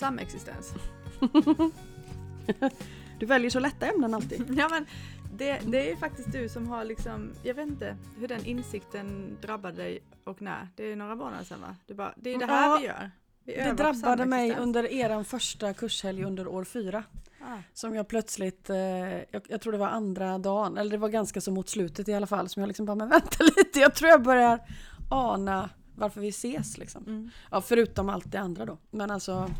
samexistens. Du väljer så lätta ämnen alltid. Ja men det, det är faktiskt du som har liksom, jag vet inte hur den insikten drabbade dig och när. Det är några månader sedan va? Du bara, det är det här Ja, vi gör. Vi Det drabbade mig under eran första kurshelg under år fyra. Ah, Som jag plötsligt, eh, jag, jag tror det var andra dagen, eller det var ganska så mot slutet i alla fall, som jag liksom bara, men vänta lite, jag tror jag börjar ana varför vi ses liksom. mm. Ja, förutom allt det andra då. Men alltså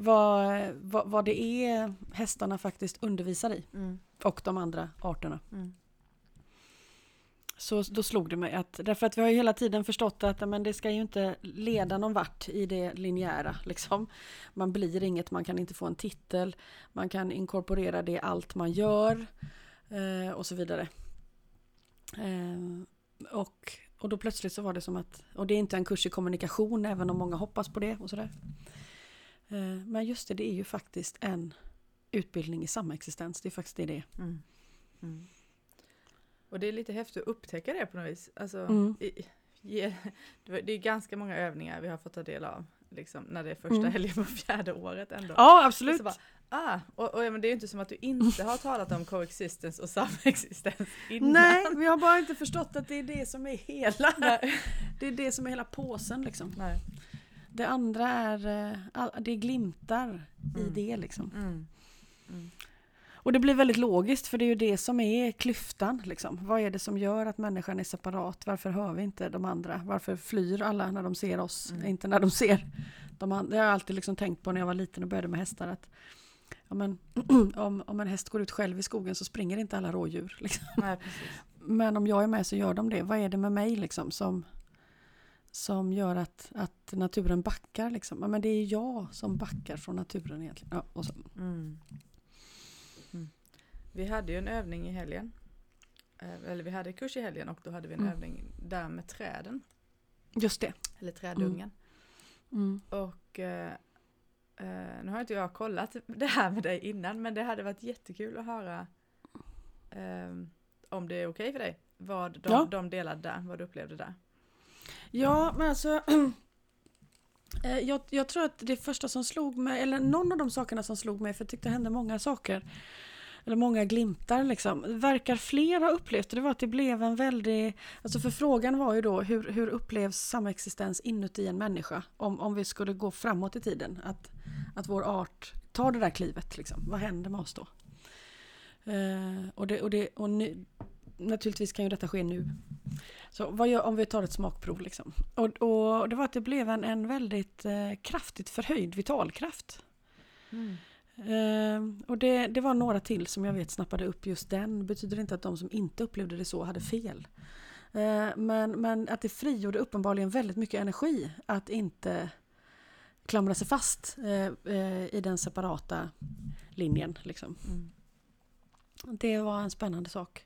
vad, vad, vad det är hästarna faktiskt undervisar i Mm. och de andra arterna. Mm. Så då slog det mig att, därför att vi har ju hela tiden förstått att men det ska ju inte leda någon vart i det linjära. Liksom. Man blir inget, man kan inte få en titel, man kan inkorporera det i allt man gör eh, och så vidare. Eh, och, och då plötsligt så var det som att, och det är inte en kurs i kommunikation även om många hoppas på det och sådär. Eh, men just det, det är ju faktiskt en utbildning i samexistens, det är faktiskt det det är. Mm. Mm. Och det är lite häftigt att upptäcka det på något vis. Alltså, Mm. i, ge, det är ganska många övningar vi har fått ta del av. Liksom, när det är första Mm. helgen på fjärde året ändå. Ja, absolut. bara, ah, och, och, men det är ju inte som att du inte har talat om coexistence och samexistens innan. Nej, vi har bara inte förstått att det är det som är hela. Det är det som är hela påsen liksom. Nej. Det andra är, eh, det glimtar i Mm. det liksom. Mm. Mm. Och det blir väldigt logiskt för det är ju det som är klyftan liksom. Vad är det som gör att människan är separat? Varför hör vi inte de andra? Varför flyr alla när de ser oss? Mm. Inte när de ser de andra. Det har jag alltid liksom tänkt på när jag var liten och började med hästar. Att, ja, men, om, om en häst går ut själv i skogen så springer inte alla rådjur. Liksom. Nej. Men om jag är med så gör de det. Vad är det med mig liksom som, som gör att, att naturen backar? Liksom? Men det är jag som backar från naturen egentligen. Ja, och så. Mm. Mm. Vi hade ju en övning i helgen. Eh, Eller vi hade kurs i helgen och då hade vi en Mm. övning där med träden. Just det. Eller trädungen. Mm. Och eh, eh, nu har inte jag kollat det här med dig innan men det hade varit jättekul att höra eh, om det är okej för dig. Vad de, Ja. de delade där, vad du upplevde där. Ja, men alltså eh, jag, jag tror att det första som slog mig, eller någon av de sakerna som slog mig, för jag tyckte det hände många saker, eller många glimtar liksom, verkar fler ha upplevt det, det var att det blev en väldig, alltså för frågan var ju då hur, hur upplevs samexistens inuti en människa om, om vi skulle gå framåt i tiden, att, att vår art tar det där klivet liksom, vad händer med oss då? Eh, och det, och det, och nu, naturligtvis kan ju detta ske nu. Så vad gör, om vi tar ett smakprov liksom. Och, och det var att det blev en, en väldigt eh, kraftigt förhöjd vitalkraft. Eh, och det, det var några till som jag vet snappade upp just den. Betyder inte att de som inte upplevde det så hade fel. Eh, men, men att det frigjorde uppenbarligen väldigt mycket energi att inte klamra sig fast eh, eh, i den separata linjen. Liksom. Mm. Det var en spännande sak.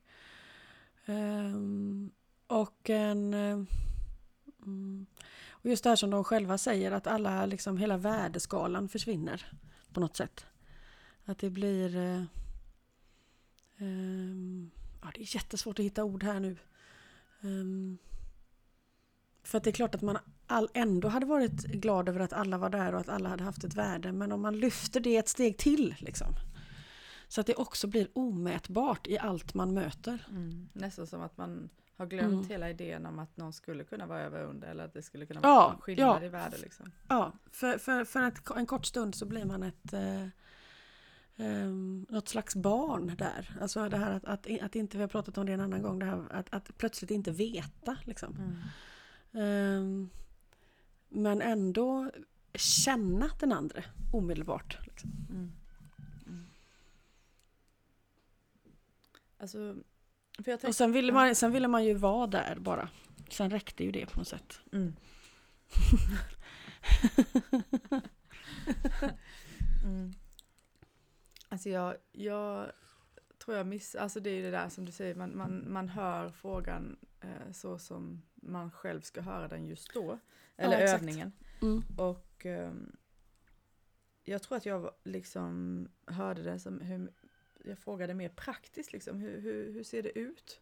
Um, och en... Um, och just det här som de själva säger att alla, liksom, hela värdeskalan försvinner på något sätt. Att det blir... eh, ehm, ja, det är jättesvårt att hitta ord här nu. För att det är klart att man all, ändå hade varit glad över att alla var där och att alla hade haft ett värde. Men om man lyfter det ett steg till liksom. Så att det också blir omätbart i allt man möter. Mm. Nästan som att man har glömt Mm. hela idén om att någon skulle kunna vara över och under eller att det skulle kunna Ja, vara en skillnad ja. i värde. Liksom. Ja, för, för, för att en kort stund så blir man ett eh, ehm, något slags barn där. Alltså det här att, att, att inte, vi har pratat om det en annan gång, det här att, att plötsligt inte veta. Liksom. Mm. Ehm, men ändå känna den andra omedelbart. Liksom. Mm. Alltså, jag Och tänkte, sen ville, man, sen ville man ju vara där bara. Sen räckte ju det på något sätt. Mm. mm. Alltså jag, jag tror jag miss, alltså det är ju det där som du säger, man, man, man hör frågan eh, så som man själv ska höra den just då. Eller exakt. övningen. Mm. Och ehm, jag tror att jag liksom hörde det som hur, jag frågade mer praktiskt liksom, hur, hur, hur ser det ut?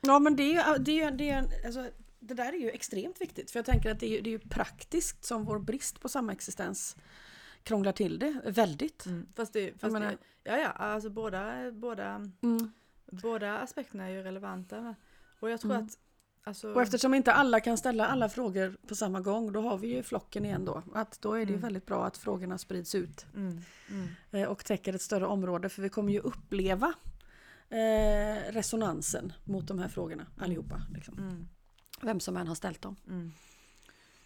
Ja men det är det är det är, alltså, det där är ju extremt viktigt för jag tänker att det är, det är ju praktiskt som vår brist på samexistens krånglar till det väldigt. Mm. Fast det, fast menar- det, ja ja, alltså båda, båda, Mm. båda aspekterna är ju relevanta. Och jag tror Mm. att, alltså, Och eftersom inte alla kan ställa alla frågor på samma gång, då har vi ju flocken igen då. Att då är det ju Mm. väldigt bra att frågorna sprids ut mm, mm, eh, och täcker ett större område, för vi kommer ju uppleva eh, resonansen mot de här frågorna allihopa. Liksom. mm, Vem som än har ställt dem. mm.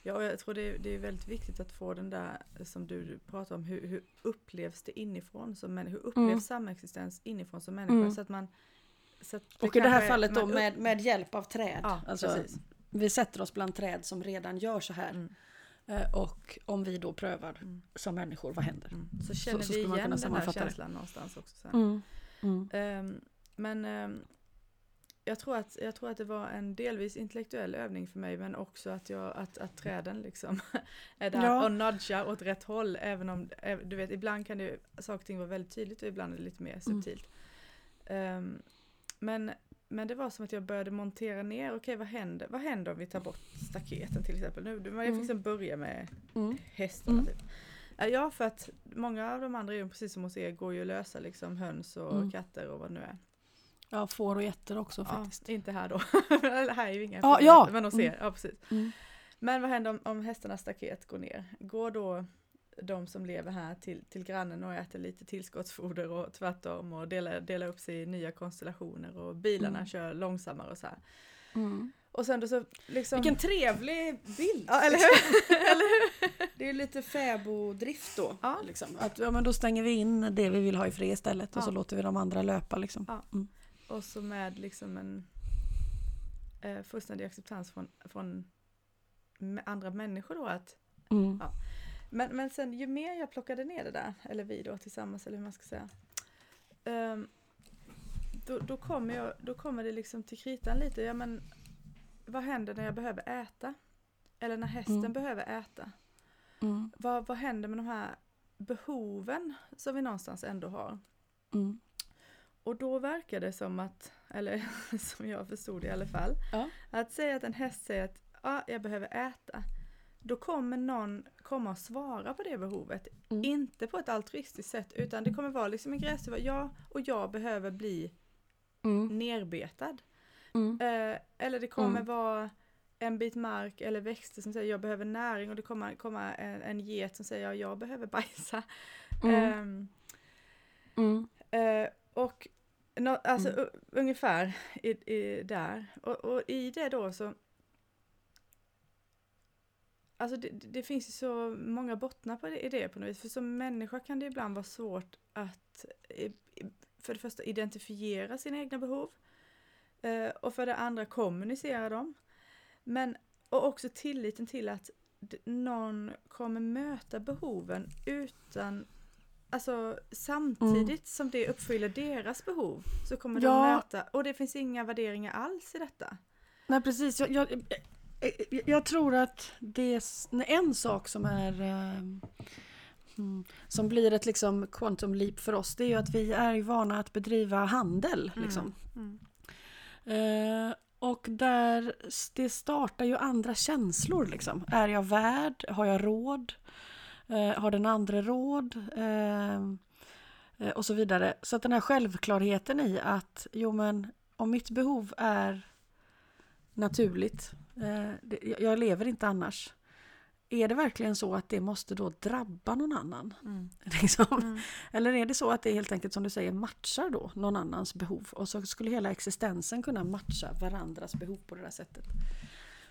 Ja, och jag tror det är, det är väldigt viktigt att få den där som du pratar om, hur, hur upplevs det inifrån som? Hur upplevs Mm. samexistens inifrån som människa? Mm. Så att man... Så Och i det här fallet då man med, med hjälp av träd. Ja, alltså, precis. vi sätter oss bland träd som redan gör så här. Mm, Eh, och om vi då prövar mm, som människor, vad händer? mm. Så känner så vi skulle man igen kunna den här sammanfatta det. känslan någonstans också sen. Mm. Mm. Ehm, men ehm, jag, tror att, jag tror att det var en delvis intellektuell övning för mig men också att, jag, att, att träden liksom är där Ja. och nudgar åt rätt håll även om, eh, du vet ibland kan det saker och ting vara väldigt tydligt och ibland är det lite mer subtilt. Ehm, men, men det var som att jag började montera ner, okej vad händer, vad händer om vi tar bort staketen till exempel? Nu, jag Mm. fick liksom börja med Mm. hästarna Mm. typ. Ja, för att många av de andra djuren, precis som hos er, går ju att lösa liksom höns och Mm. katter och vad det nu är. Ja, får och getter också faktiskt. Ja, inte här då. Här är ju inga Ja, ja. Men hos er, ja precis. Mm. Men vad händer om, om hästarnas staket går ner? Går då de som lever här till, till grannen och äter lite tillskottsfoder och tvärtom och delar, delar upp sig i nya konstellationer och bilarna Mm. kör långsammare och så här. Mm. Och sen då så liksom... Vilken trevlig bild! Ja, eller hur? Det är lite fäboddrift då. Ja. Liksom. Att, ja, men då stänger vi in det vi vill ha i fred istället och Ja. så låter vi de andra löpa. Liksom. Ja. Mm. Och så med liksom en eh, fullständig acceptans från, från andra människor då att Mm. Ja. Men, men sen ju mer jag plockade ner det där, eller vi då tillsammans eller hur man ska säga. ehm, då, då, kommer jag, då kommer det liksom till kritan lite, ja men vad händer när jag behöver äta? Eller när hästen Mm. behöver äta? Mm. Vad, vad händer med de här behoven som vi någonstans ändå har? Mm. Och då verkar det som att, eller som jag förstod det i alla fall, Ja. att säga att en häst säger att ah, jag behöver äta, då kommer någon komma och svara på det behovet. Mm. Inte på ett altruistiskt sätt utan det kommer vara liksom en gräsduva, ja och jag behöver bli Mm. nerbetad. Mm. Eh, eller det kommer Mm. vara en bit mark eller växter som säger jag behöver näring och det kommer komma en, en get som säger ja, jag behöver bajsa. Mm. Eh, och nå, alltså, ungefär i, i, där. Och, och i det då så Alltså det, det finns ju så många bottnar på det, i det på något vis. För som människa kan det ibland vara svårt att för det första identifiera sina egna behov. Eh, och för det andra kommunicera dem. Men och också tilliten till att någon kommer möta behoven utan Alltså samtidigt som det uppfyller deras behov så kommer de Ja. möta, och det finns inga värderingar alls i detta. Nej precis, jag, jag, jag, jag tror att det är en sak som är eh, mm, som blir ett liksom quantum leap för oss det är ju att vi är vana att bedriva handel. Liksom. Mm. Eh, och där det startar ju andra känslor. Liksom. Är jag värd? Har jag råd? Eh, har den andra råd? Eh, eh, och så vidare. Så att den här självklarheten i att jo men om mitt behov är naturligt, eh, jag- jag lever inte annars. Är det verkligen så att det måste då drabba någon annan? Mm. Liksom? Mm. Eller är det så att det helt enkelt som du säger matchar då någon annans behov och så skulle hela existensen kunna matcha varandras behov på det där sättet.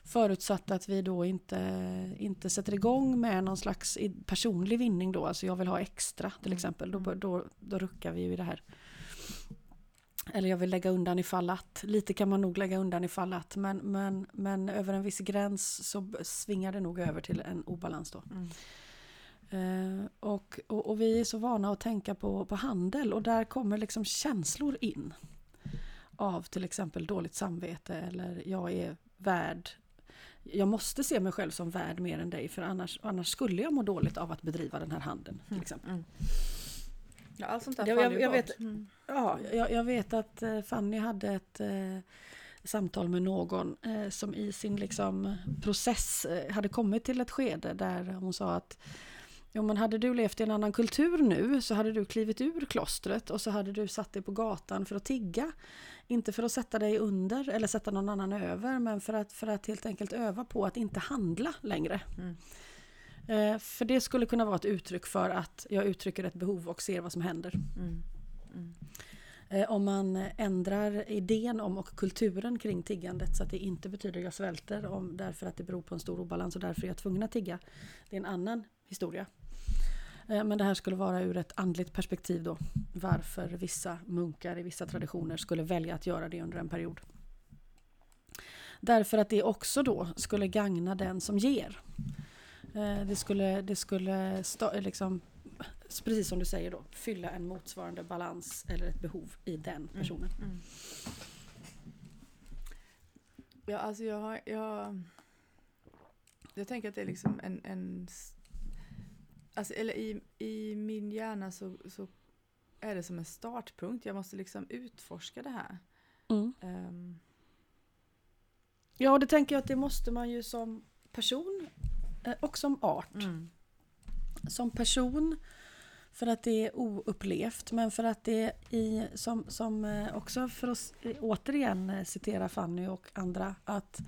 Förutsatt att vi då inte, inte sätter igång med någon slags personlig vinning då, alltså jag vill ha extra till Mm. exempel, då, då, då ruckar vi ju i det här. Eller jag vill lägga undan ifall att, lite kan man nog lägga undan ifall att, men, men, men över en viss gräns så svingar det nog över till en obalans då. Mm. Eh, och, och, och vi är så vana att tänka på, på handel och där kommer liksom känslor in. Av till exempel dåligt samvete eller jag är värd. Jag måste se mig själv som värd mer än dig för annars, annars skulle jag må dåligt av att bedriva den här handeln. Till exempel. Mm. Ja, allt sånt där Jag- jag- jag vet- Mm. Ja, jag, jag vet att eh, Fanny hade ett eh, samtal med någon eh, som i sin liksom, process eh, hade kommit till ett skede där hon sa att Ja, men hade du levt i en annan kultur nu så hade du klivit ur klostret och så hade du satt dig på gatan för att tigga. Inte för att sätta dig under eller sätta någon annan över men för att, för att helt enkelt öva på att inte handla längre. Mm. Eh, för det skulle kunna vara ett uttryck för att jag uttrycker ett behov och ser vad som händer. Mm. Mm. Eh, om man ändrar idén om och kulturen kring tiggandet så att det inte betyder jag svälter om, därför att det beror på en stor obalans och därför är jag tvungen att tigga. Det är en annan historia. Eh, Men det här skulle vara ur ett andligt perspektiv då. Varför vissa munkar i vissa traditioner skulle välja att göra det under en period. Därför att det också då skulle gagna den som ger. Eh, Det skulle, det skulle sta, liksom, precis som du säger då, fylla en motsvarande balans eller ett behov i den personen. Mm. Ja, alltså jag har... Jag, jag tänker att det är liksom en... en alltså, eller i, i min hjärna så, så är det som en startpunkt. Jag måste liksom utforska det här. Mm. Ehm, Ja, det tänker jag att det måste man ju som person och som art. mm. Som person för att det är oupplevt men för att det i, som, som eh, också för att eh, återigen eh, citera Fanny och andra att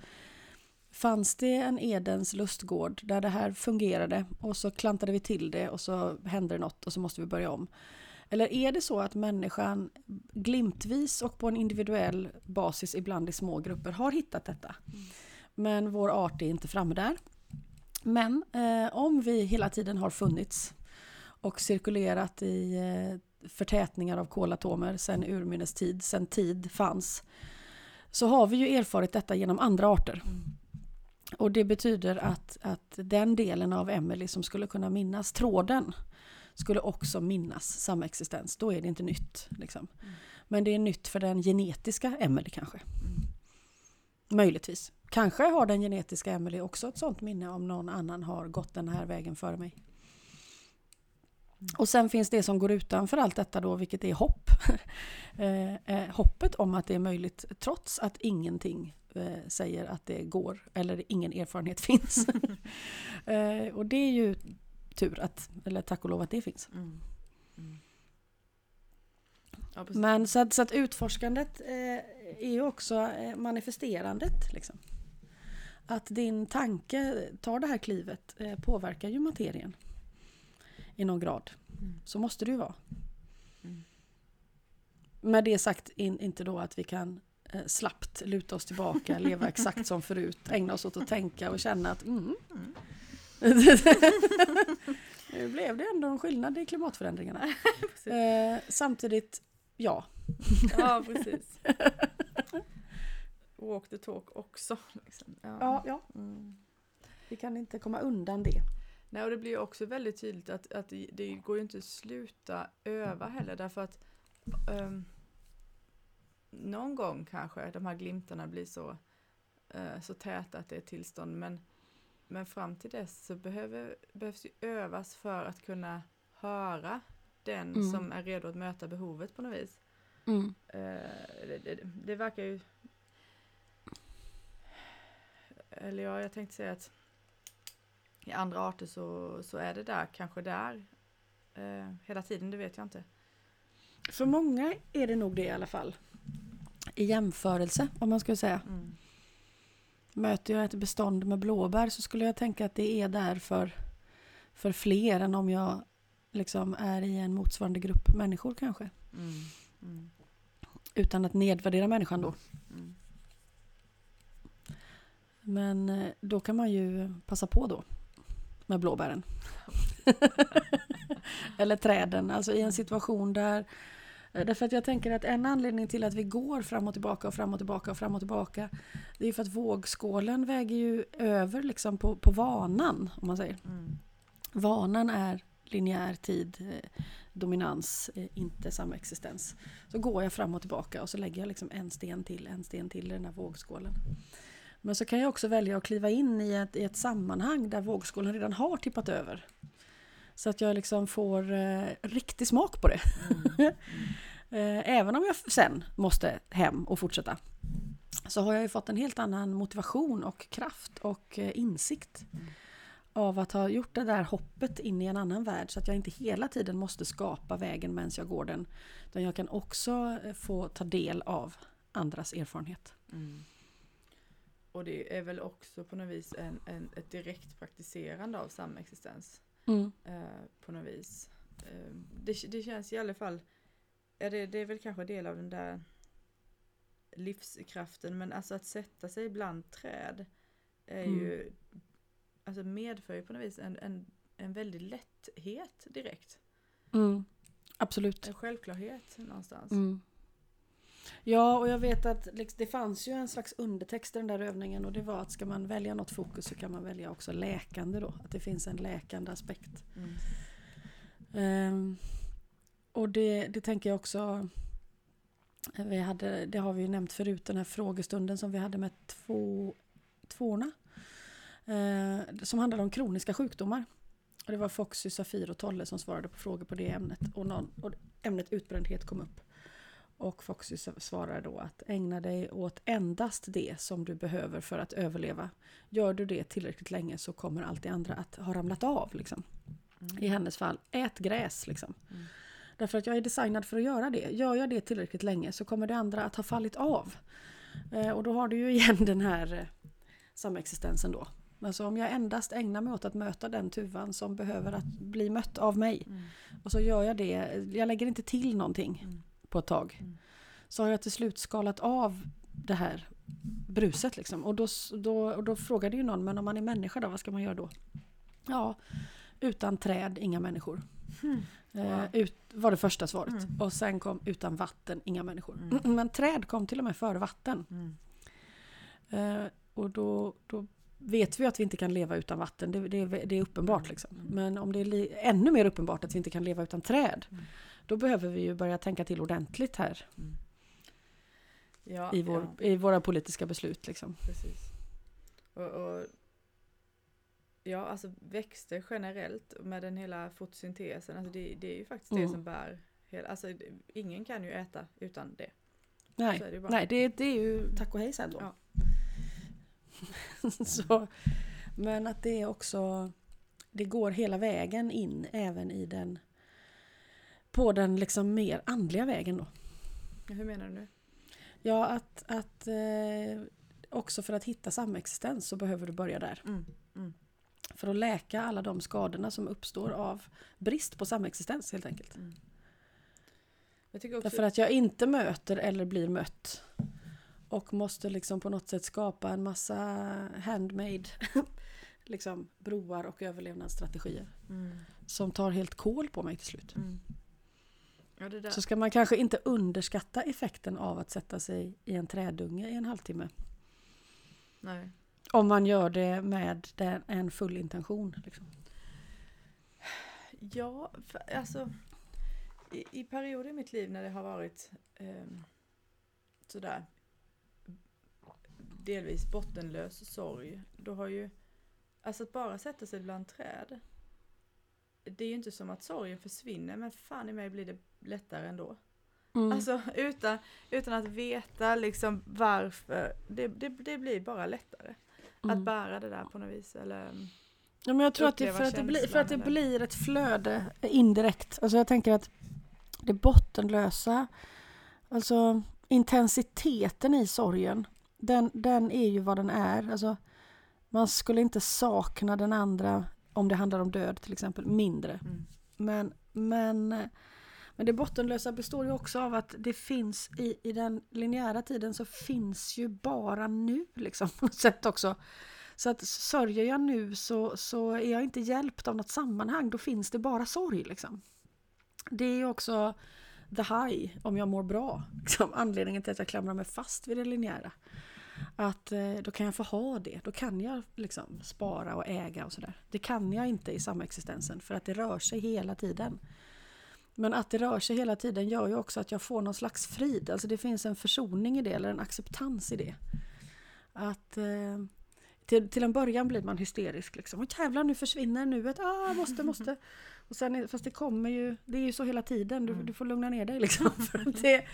fanns det en Edens lustgård där det här fungerade och så klantade vi till det och så hände det något och så måste vi börja om. Eller är det så att människan glimtvis och på en individuell basis ibland i små grupper har hittat detta? Men vår art är inte framme där. Men eh, om vi hela tiden har funnits och cirkulerat i eh, förtätningar av kolatomer sedan urminnes tid, sedan tid fanns, så har vi ju erfarit detta genom andra arter. Mm. Och det betyder att, att den delen av Emily som skulle kunna minnas tråden skulle också minnas samexistens. Då är det inte nytt. Liksom. Mm. Men det är nytt för den genetiska Emily kanske. Mm. Möjligtvis. Kanske har den genetiska Emily också ett sånt minne om någon annan har gått den här vägen före mig. Och sen finns det som går utanför allt detta då, vilket är hopp. eh, eh, hoppet om att det är möjligt trots att ingenting eh, säger att det går eller ingen erfarenhet finns. eh, och det är ju tur att, eller tack och lov att det finns. Mm. Mm. Ja. Men så att, så att utforskandet eh, är ju också eh, manifesterandet. Liksom. Att din tanke tar det här klivet eh, påverkar ju materien i någon grad. Mm. Så måste det ju vara. Mm. Med det sagt in, inte då att vi kan eh, slappt luta oss tillbaka, leva exakt som förut, ägna oss åt att tänka och känna att mm, Mm. nu blev det ändå en skillnad i klimatförändringarna. Eh, samtidigt, ja. Ja, precis. Walk the talk också. Liksom. Ja, ja, Mm. vi kan inte komma undan det. Nej, och det blir också väldigt tydligt att, att det, det går ju inte att sluta öva heller därför att ehm, någon gång kanske de här glimtarna blir så, eh, så täta att det är tillstånd men, men fram till dess så behöver, behövs ju övas för att kunna höra den Mm. som är redo att möta behovet på något vis. Mm. Eh, det, det, det verkar ju... Eller ja, jag tänkte säga att i andra arter så, så är det där, kanske där eh, hela tiden, det vet jag inte. För många är det nog det i alla fall. I jämförelse, om man skulle säga. Mm. Möter jag ett bestånd med blåbär så skulle jag tänka att det är där för, för fler än om jag liksom är i en motsvarande grupp människor kanske. Mm. Mm. Utan att nedvärdera människan då. Mm. Men eh, då kan man ju passa på då med blåbären. Eller träden, alltså i en situation där eh, Därför att jag tänker att en anledning till att vi går fram och tillbaka och fram och tillbaka och fram och tillbaka Det är för att vågskålen väger ju över liksom på, på vanan, om man säger. Mm. Vanan är linjär tid, eh, dominans, inte samexistens. Så går jag fram och tillbaka och så lägger jag liksom en sten till, en sten till i den här vågskålen. Men så kan jag också välja att kliva in i ett, i ett sammanhang där vågskålen redan har tippat över. Så att jag liksom får eh, riktig smak på det. Mm. Eh, även om jag sen måste hem och fortsätta. Så har jag ju fått en helt annan motivation och kraft och eh, insikt. Mm. av att ha gjort det där hoppet in i en annan värld så att jag inte hela tiden måste skapa vägen medan jag går den. Utan jag kan också eh, få ta del av andras erfarenhet. Mm. Och det är väl också på något vis en, en, ett direkt praktiserande av samexistens. Mm. Eh, på något vis. Eh, det, det känns i alla fall, ja, det, det är väl kanske del av den där livskraften men alltså att sätta sig bland träd är Mm. ju alltså medför ju på något vis en, en, en väldig lätthet direkt. Mm. Absolut. En självklarhet någonstans. Mm. Ja, och jag vet att liksom, det fanns ju en slags undertext i den där övningen och det var att ska man välja något fokus så kan man välja också läkande då. Att det finns en läkande aspekt. Mm. Ehm, och det, det tänker jag också vi hade, det har vi ju nämnt förut, den här frågestunden som vi hade med två, tvåorna. Eh, som handlade om kroniska sjukdomar. Och det var Foxy, Safir och Tolle som svarade på frågor på det ämnet. Och, någon, och ämnet utbrändhet kom upp. Och Foxy svarade då att ägna dig åt endast det som du behöver för att överleva. Gör du det tillräckligt länge så kommer allt det andra att ha ramlat av. Liksom. I hennes fall, ät gräs. Liksom. Mm. Därför att jag är designad för att göra det. Gör jag det tillräckligt länge så kommer det andra att ha fallit av. Eh, och då har du ju igen den här eh, samexistensen då. Alltså om jag endast ägnar mig åt att möta den tuvan som behöver att bli mött av mig. Mm. Och så gör jag det, jag lägger inte till någonting Mm. På ett tag. Mm. Så har jag till slut skalat av det här bruset liksom. Och då, då, och då frågade ju någon, men om man är människa då, vad ska man göra då? Ja, utan träd, inga människor. Mm. Eh, ut, var det första svaret. Mm. Och sen kom utan vatten, inga människor. Mm. Men träd kom till och med före vatten. Mm. Eh, och då, då vet vi att vi inte kan leva utan vatten. Det, det, det är uppenbart. Mm. Liksom. Mm. Men om det är ännu mer uppenbart att vi inte kan leva utan träd. Mm. Då behöver vi ju börja tänka till ordentligt här Ja, i, vår, ja, i våra politiska beslut. Liksom. precis. Och, och, ja, alltså växter generellt med den hela fotosyntesen, alltså det, det är ju faktiskt det Mm. som bär hela, alltså det- ingen kan ju äta utan det. Nej, det bara. Nej det, det är ju tack och hej sen då. Ja. Så, men att det är också, det går hela vägen in även i den, på den liksom mer andliga vägen då. Hur menar du? Ja, att, att eh, också för att hitta samexistens så behöver du börja där. Mm. För att läka alla de skadorna som uppstår av brist på samexistens helt enkelt. Mm. Också, Därför att jag inte möter eller blir mött. Och måste liksom på något sätt skapa en massa handmade liksom broar och överlevnadsstrategier. mm. Som tar helt kål på mig till slut. Ja. Så ska man kanske inte underskatta effekten av att sätta sig i en trädunge i en halvtimme. Nej. Om man gör det med den, en full intention. Liksom. Ja, för, alltså i, i perioder i mitt liv när det har varit ehm, sådär delvis bottenlös sorg, då har ju alltså att bara sätta sig bland träd det är ju inte som att sorgen försvinner men fan i mig blir det lättare ändå. Mm. Alltså utan, utan att veta liksom varför, det, det, det blir bara lättare. Att Mm. bära det där på något vis. Eller, Ja, men jag tror att det, för, att det blir, för att det eller- blir ett flöde indirekt. Alltså jag tänker att det bottenlösa, alltså intensiteten i sorgen, den, den är ju vad den är. Alltså, man skulle inte sakna den andra om det handlar om död till exempel, mindre. mm, Men, men, men det bottenlösa består ju också av att det finns i, i den linjära tiden så finns ju bara nu liksom på något sätt också. Så att sörjer jag nu så, så är jag inte hjälpt av något sammanhang, då finns det bara sorg liksom. Det är ju också the high, om jag mår bra. Liksom, anledningen till att jag klamrar mig fast vid det linjära. Att eh, då kan jag få ha det, då kan jag liksom spara och äga och sådär. Det kan jag inte i samexistensen för att det rör sig hela tiden. Men att det rör sig hela tiden gör ju också att jag får någon slags frid. Alltså det finns en försoning i det eller en acceptans i det. Att eh, till, till en början blir man hysterisk liksom. Åh jävlar nu försvinner nuet, ah måste, måste. Och sen, fast det kommer ju, det är ju så hela tiden, du, Mm. du får lugna ner dig liksom. För det,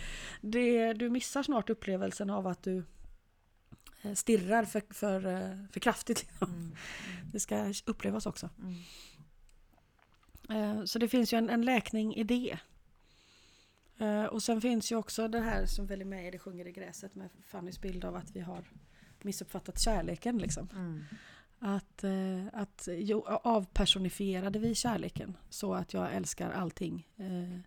det, du missar snart upplevelsen av att du stirrar för, för, eh, för kraftigt. Liksom. Mm. Det ska upplevas också. Mm. Eh, Så det finns ju en, en läkning i det. Eh, Och sen finns ju också det här som väl är med i Det sjunger i gräset med Fannys bild av att vi har missuppfattat kärleken. Liksom. Mm. Att, eh, att jo, avpersonifierade vi kärleken så att jag älskar allting. Eh,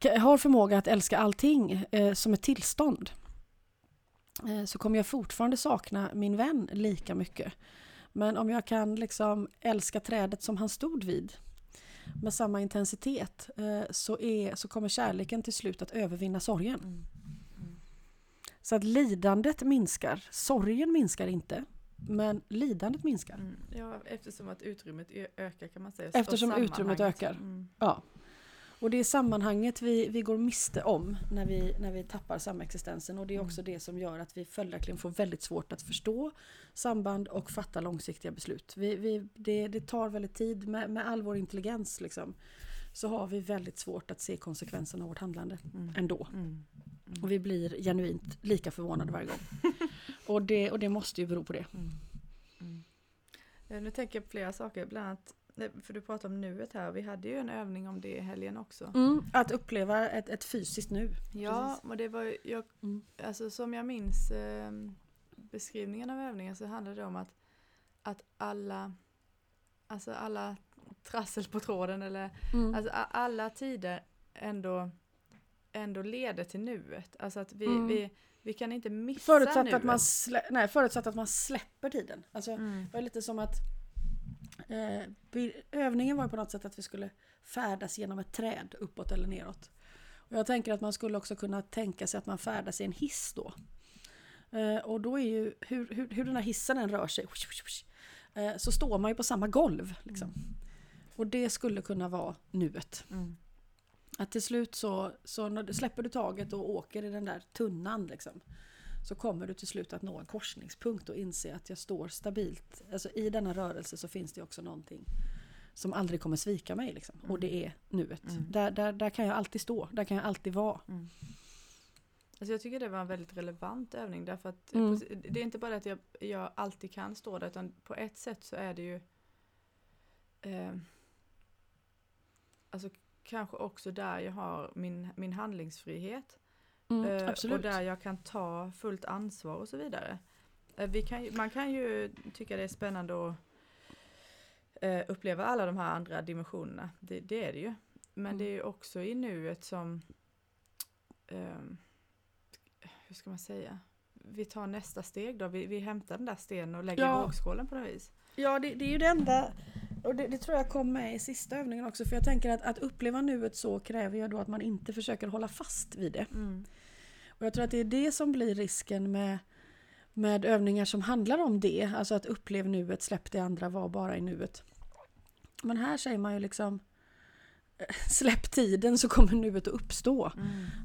ka- har förmåga att älska allting eh, som ett tillstånd. Eh, så kommer jag fortfarande sakna min vän lika mycket. Men om jag kan liksom älska trädet som han stod vid med samma intensitet eh, så, är, så kommer kärleken till slut att övervinna sorgen. Mm. Så att lidandet minskar. Sorgen minskar inte. Men lidandet minskar. Mm. Ja, eftersom att utrymmet ökar kan man säga. Eftersom utrymmet ökar. Mm. Ja. Och det är sammanhanget vi, vi går miste om när vi, när vi tappar samexistensen. Och det är Mm. också det som gör att vi följaktligen får väldigt svårt att förstå samband och fatta långsiktiga beslut. Vi, vi, det, det tar väldigt tid med, med all vår intelligens. Liksom, så har vi väldigt svårt att se konsekvenserna av vårt handlande Mm. ändå. Mm. Och vi blir genuint lika förvånade varje gång. och, det, och det måste ju bero på det. Mm. Mm. Nu tänker jag på flera saker, bland annat, för du pratar om nuet här, vi hade ju en övning om det i helgen också. Mm, att uppleva ett, ett fysiskt nu. Ja, och det var ju- jag, Mm. alltså som jag minns eh, beskrivningen av övningen så handlade det om att, att alla, alltså alla trassel på tråden eller Mm. alltså alla tider ändå, ändå leder till nuet. Alltså att vi, Mm. vi, vi kan inte missa Förutsatt nuet. att, man slä, nej, förutsatt att man släpper tiden. Alltså, Mm. Det var lite som att eh, övningen var på något sätt att vi skulle färdas genom ett träd uppåt eller neråt. Och jag tänker att man skulle också kunna tänka sig att man färdas i en hiss då. Eh, och då är ju hur, hur, hur den här hissen än rör sig eh, så står man ju på samma golv. Liksom. Och det skulle kunna vara nuet. Mm. Att till slut så, så släpper du taget och åker i den där tunnan liksom, så kommer du till slut att nå en korsningspunkt och inse att jag står stabilt. Alltså i denna rörelse så finns det också någonting som aldrig kommer svika mig. Liksom. Och det är nuet. Mm. Där, där, där kan jag alltid stå, där kan jag alltid vara. Alltså jag tycker det var en väldigt relevant övning därför att Mm. det är inte bara att jag, jag alltid kan stå där utan på ett sätt så är det ju eh, Alltså kanske också där jag har min, min handlingsfrihet Mm, eh, och där jag kan ta fullt ansvar och så vidare. Eh, kan, man kan ju tycka det är spännande att eh, uppleva alla de här andra dimensionerna, det, det är det ju. Men Mm. det är ju också i nuet som ehm, hur ska man säga? Vi tar nästa steg då, vi, vi hämtar den där stenen och lägger Ja. i vågskålen på något vis. Ja, det, det är ju det enda. Och det, det tror jag kom med i sista övningen också. För jag tänker att, att uppleva nuet så kräver ju då att man inte försöker hålla fast vid det. Och jag tror att det är det som blir risken med, med övningar som handlar om det. Alltså att upplev nuet, släpp det andra, var bara i nuet. Men här säger man ju liksom släpp tiden så kommer nuet att uppstå.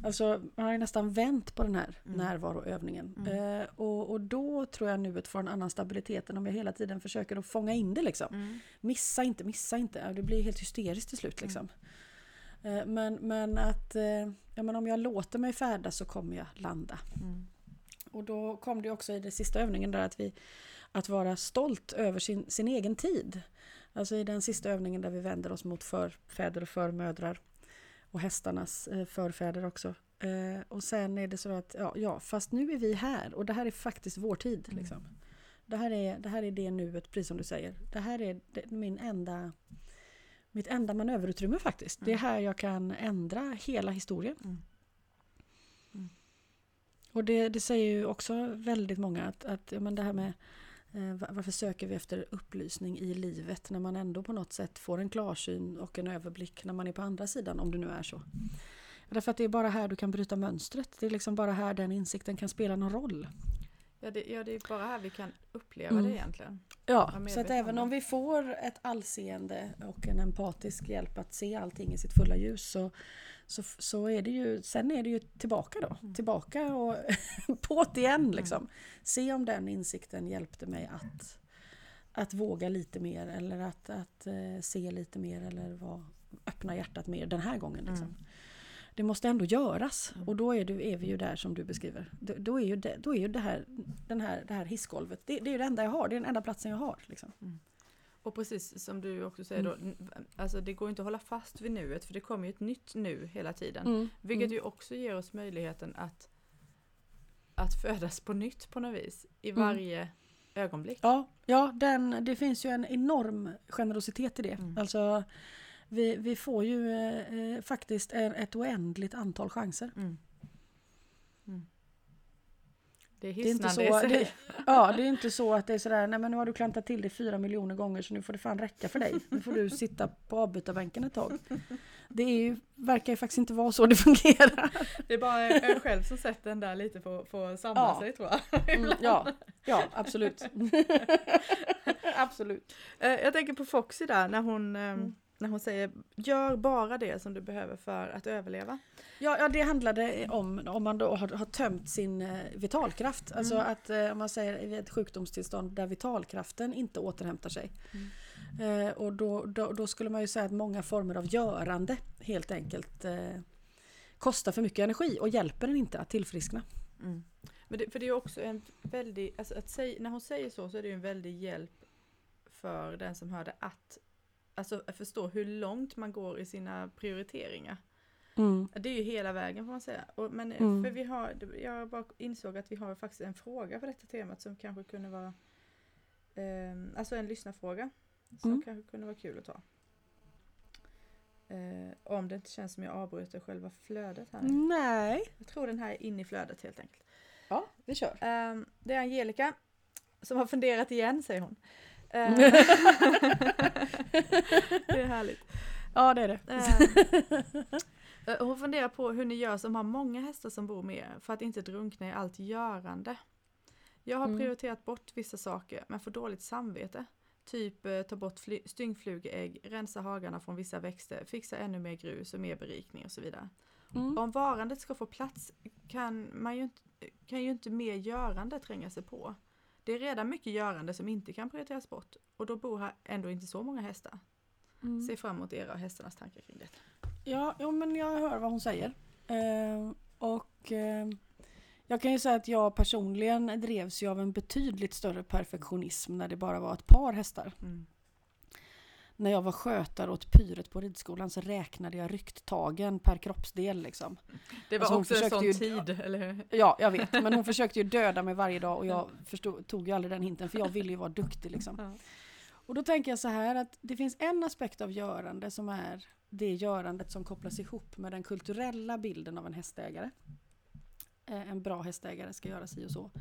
Alltså man har ju nästan vänt på den här Mm. närvaroövningen. Mm. Eh, och, och då tror jag nuet får en annan stabilitet än om jag hela tiden försöker att fånga in det liksom. Mm. Missa inte, missa inte. Det blir helt hysteriskt till slut liksom. Eh, Men, men att eh, ja, men om jag låter mig färdas så kommer jag landa. Mm. Och då kom det också i den sista övningen där att vi att vara stolt över sin, sin egen tid. Alltså i den sista övningen där vi vänder oss mot förfäder och förmödrar och hästarnas eh, förfäder också. Eh, och sen är det så att, ja, ja, fast nu är vi här och det här är faktiskt vår tid. Mm. Liksom. Det, här är, det här är det nuet, precis som du säger. Det här är det, min enda, mitt enda manöverutrymme faktiskt. Det är här jag kan ändra hela historien. Mm. Mm. Och det, det säger ju också väldigt många att, att ja, men det här med varför söker vi efter upplysning i livet när man ändå på något sätt får en klarsyn och en överblick när man är på andra sidan, om det nu är så. Därför att det är bara här du kan bryta mönstret. Det är liksom bara här den insikten kan spela någon roll. Ja, det, ja, det är bara här vi kan uppleva Mm. det egentligen. Ja, så att även om vi får ett allseende och en empatisk hjälp att se allting i sitt fulla ljus så, så, så är det ju, sen är det ju tillbaka då. Mm. Tillbaka och på det igen liksom. Se om den insikten hjälpte mig att, att våga lite mer eller att, att eh, se lite mer eller vad, öppna hjärtat mer den här gången. Liksom. det måste ändå göras. Mm. Och då är, du, är vi ju där som du beskriver. Då, då är ju, det, då är ju det, här, den här, det här hissgolvet, det, det är ju det enda jag har. Det är den enda platsen jag har. Liksom. Och precis som du också säger då, Mm. alltså det går inte att hålla fast vid nuet för det kommer ju ett nytt nu hela tiden. Mm. Vilket Mm. ju också ger oss möjligheten att, att födas på nytt på något vis i Mm. varje ögonblick. Ja, ja den, det finns ju en enorm generositet i det. Mm. Alltså, vi, vi får ju eh, eh, faktiskt ett, oändligt antal chanser. Mm. Det är Det är inte så, det, ja, det är inte så att det är sådär, nej men nu har du klantat till det fyra miljoner gånger så nu får det fan räcka för dig. Nu får du sitta på avbytarbänken ett tag. Det är ju, verkar ju faktiskt inte vara så det fungerar. Det är bara jag själv som sätter den där lite för, för att samla Ja. sig tror jag. Mm, ja, ja, absolut. absolut. Eh, Jag tänker på Foxy där när hon, eh, Mm. När hon säger gör bara det som du behöver för att överleva. Ja, ja, det handlade om om man då har, har tömt sin eh, vitalkraft. Alltså Mm. att eh, om man säger i ett sjukdomstillstånd där vitalkraften inte återhämtar sig. Eh, och då, då, då skulle man ju säga att många former av görande helt enkelt eh, kostar för mycket energi och hjälper en inte att tillfriskna. Mm. Men det, för det är också en väldig, alltså att säga, när hon säger så så är det ju en väldig hjälp för den som hör det att alltså att förstå hur långt man går i sina prioriteringar. Det är ju hela vägen får man säga. Och, men eh, Mm. för vi har, jag bara insåg att vi har faktiskt en fråga på detta temat som kanske kunde vara eh, Alltså en lyssnarfråga. Som Mm. kanske kunde vara kul att ta. Eh, om det inte känns som jag avbryter själva flödet här. Nej. Jag tror den här är inne i flödet helt enkelt. Ja, vi kör. Ehm, det är Angelica som har funderat igen säger hon. Ehm, det är härligt. Ja, det är det. Ehm, eh, hon funderar på hur ni gör som har många hästar som bor med er för att inte drunkna i allt görande. Jag har Mm. prioriterat bort vissa saker men får dåligt samvete. Typ eh, ta bort styngflugeägg, rensa hagarna från vissa växter, fixa ännu mer grus och mer berikning och så vidare. Mm. Om varandet ska få plats kan, man ju inte, kan ju inte mer görande tränga sig på. Det är redan mycket görande som inte kan prioriteras bort och då bor här ändå inte så många hästar. Mm. Se fram emot era och hästarnas tankar kring det. Ja, jo, men jag hör vad hon säger. Eh, och eh, jag kan ju säga att jag personligen drevs ju av en betydligt större perfektionism när det bara var ett par hästar. Mm. När jag var skötare åt pyret på ridskolan så räknade jag rycktagen per kroppsdel liksom. Det var Alltså, också en sån ju- tid, eller hur? Ja, jag vet. Men hon försökte ju döda mig varje dag och jag förstod, tog ju aldrig den hinten för jag ville ju vara duktig liksom. Ja. Och då tänker jag så här att det finns en aspekt av görande som är det görandet som kopplas ihop med den kulturella bilden av en hästägare. Eh, En bra hästägare ska göra si och så.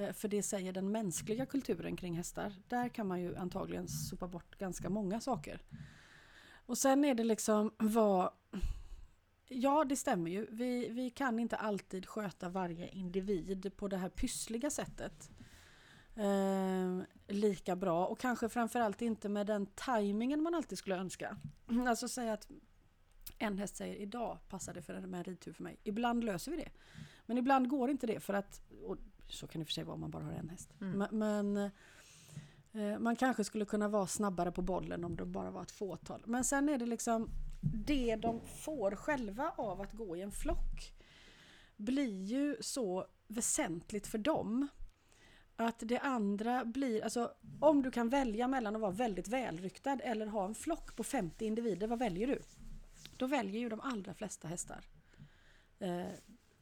Eh, för det säger den mänskliga kulturen kring hästar. Där kan man ju antagligen sopa bort ganska många saker. Och sen är det liksom vad... Ja, det stämmer ju. Vi, vi kan inte alltid sköta varje individ på det här pyssliga sättet. Eh, lika bra och kanske framförallt inte med den tajmingen man alltid skulle önska. Alltså säga att en häst säger idag passar det för en, med en ridtur för mig. Ibland löser vi det. Men ibland går inte det för att, och så kan det för sig vara om man bara har en häst. Mm. Men, eh, man kanske skulle kunna vara snabbare på bollen om det bara var ett fåtal. Men sen är det liksom det de får själva av att gå i en flock blir ju så väsentligt för dem att det andra blir, alltså om du kan välja mellan att vara väldigt välryktad eller ha en flock på 50 individer, vad väljer du? Då väljer ju de allra flesta hästar eh,